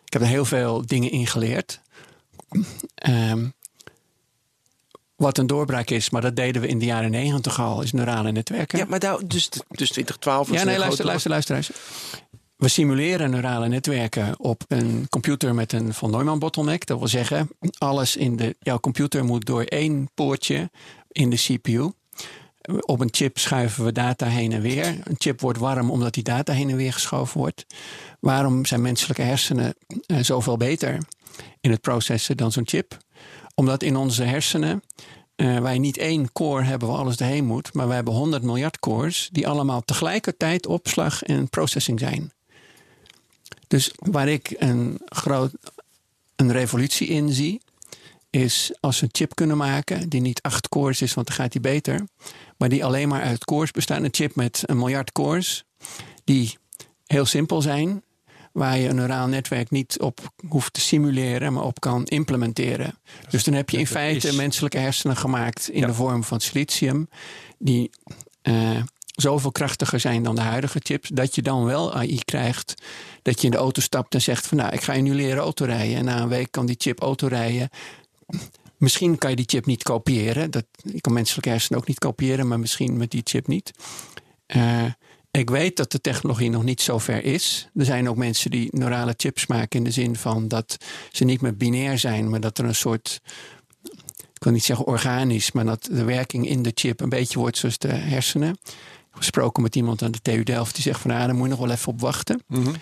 ik heb er heel veel dingen in geleerd. Um, wat een doorbraak is, maar dat deden we in de jaren 90 al, is neurale netwerken. Ja, maar nou, dus, dus 2012 was Ja, nee, luister, luister, luister, luister. We simuleren neurale netwerken op een computer met een von Neumann bottleneck. Dat wil zeggen, alles in de, jouw computer moet door één poortje in de CPU. Op een chip schuiven we data heen en weer. Een chip wordt warm omdat die data heen en weer geschoven wordt. Waarom zijn menselijke hersenen uh, zoveel beter in het processen dan zo'n chip? Omdat in onze hersenen uh, wij niet één core hebben waar alles erheen moet, maar wij hebben 100 miljard cores die allemaal tegelijkertijd opslag en processing zijn. Dus waar ik een, groot, een revolutie in zie, is als we een chip kunnen maken die niet acht cores is, want dan gaat die beter, maar die alleen maar uit cores bestaat. Een chip met een miljard cores, die heel simpel zijn, waar je een neuraal netwerk niet op hoeft te simuleren, maar op kan implementeren. Dus dan heb je in feite menselijke hersenen gemaakt in ja. de vorm van silicium, die uh, zoveel krachtiger zijn dan de huidige chips, dat je dan wel AI krijgt. Dat je in de auto stapt en zegt van nou, ik ga je nu leren autorijden. En na een week kan die chip autorijden Misschien kan je die chip niet kopiëren. Dat, je kan menselijke hersenen ook niet kopiëren, maar misschien met die chip niet. Uh, ik weet dat de technologie nog niet zo ver is. Er zijn ook mensen die neurale chips maken in de zin van dat ze niet meer binair zijn, maar dat er een soort, ik kan niet zeggen organisch, maar dat de werking in de chip een beetje wordt zoals de hersenen. Gesproken met iemand aan de TU Delft die zegt van nou, daar moet je nog wel even op wachten. Mhm.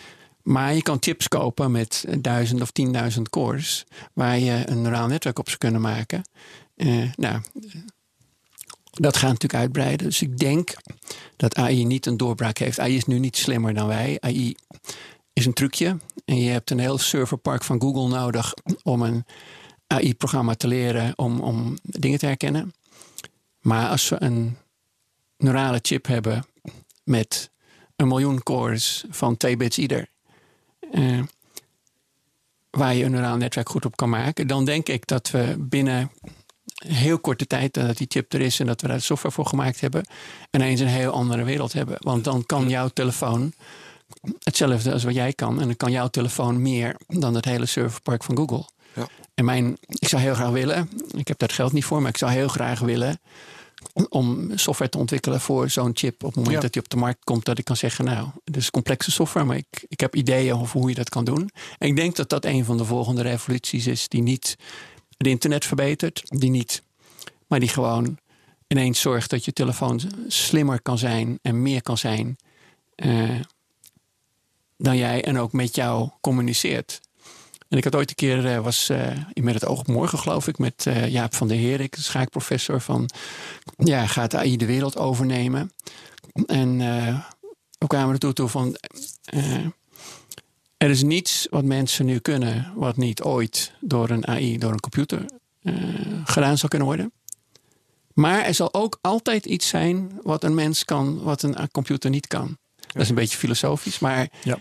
Maar je kan chips kopen met duizend of tienduizend cores, waar je een neuraal netwerk op zou kunnen maken. Uh, nou, dat gaat natuurlijk uitbreiden. Dus ik denk dat AI niet een doorbraak heeft. AI is nu niet slimmer dan wij. AI is een trucje. En je hebt een heel serverpark van Google nodig om een AI-programma te leren om, om dingen te herkennen. Maar als we een neurale chip hebben met een miljoen cores van 2 bits ieder, eh, waar je een neuraal netwerk goed op kan maken, dan denk ik dat we binnen heel korte tijd dat die chip er is en dat we daar software voor gemaakt hebben, ineens een heel andere wereld hebben. Want dan kan jouw telefoon hetzelfde als wat jij kan. En dan kan jouw telefoon meer dan het hele serverpark van Google. Ja. En mijn, ik zou heel graag willen, ik heb daar het geld niet voor, maar ik zou heel graag willen om software te ontwikkelen voor zo'n chip. Op het moment dat die op de markt komt, dat ik kan zeggen, nou, het is complexe software, maar ik, ik heb ideeën over hoe je dat kan doen. En ik denk dat dat een van de volgende revoluties is die niet het internet verbetert, die niet, maar die gewoon ineens zorgt dat je telefoon slimmer kan zijn en meer kan zijn uh, dan jij en ook met jou communiceert. En ik had ooit een keer, uh, was uh, met het oog op morgen geloof ik, met Jaap van der Herik, de schaakprofessor van, ja, gaat AI de wereld overnemen? En we kwamen er toe van, er is niets wat mensen nu kunnen, wat niet ooit door een AI, door een computer gedaan zou kunnen worden. Maar er zal ook altijd iets zijn wat een mens kan, wat een computer niet kan. Dat is een beetje filosofisch, maar ja.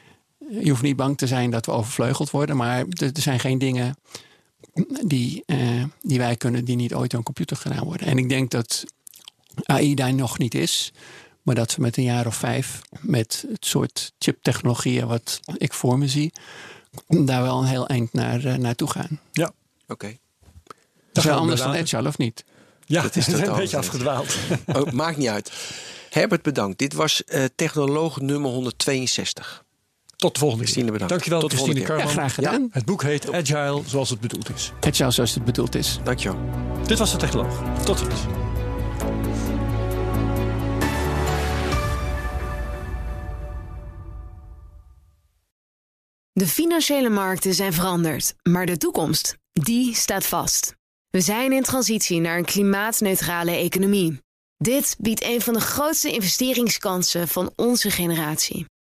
Je hoeft niet bang te zijn dat we overvleugeld worden. Maar er, zijn geen dingen die, uh, die wij kunnen, die niet ooit door een computer gedaan worden. En ik denk dat AI daar nog niet is. Maar dat we met een jaar of vijf met het soort chiptechnologieën wat ik voor me zie, daar wel een heel eind naar, uh, naartoe gaan. Ja. Oké. Okay. Dat is wel anders dan Agile, of niet? Ja, dat is een beetje afgedwaald. Oh, maakt niet uit. Herbert, bedankt. Dit was uh, technoloog nummer 162. Tot de volgende Christine, bedankt. Dankjewel, Tot Christine Karman. Ja, graag gedaan. Het boek heet Agile zoals het bedoeld is. Agile zoals het bedoeld is. Dankjewel. Dit was de Technoloog. Tot ziens. De financiële markten zijn veranderd, maar de toekomst, die staat vast. We zijn in transitie naar een klimaatneutrale economie. Dit biedt een van de grootste investeringskansen van onze generatie.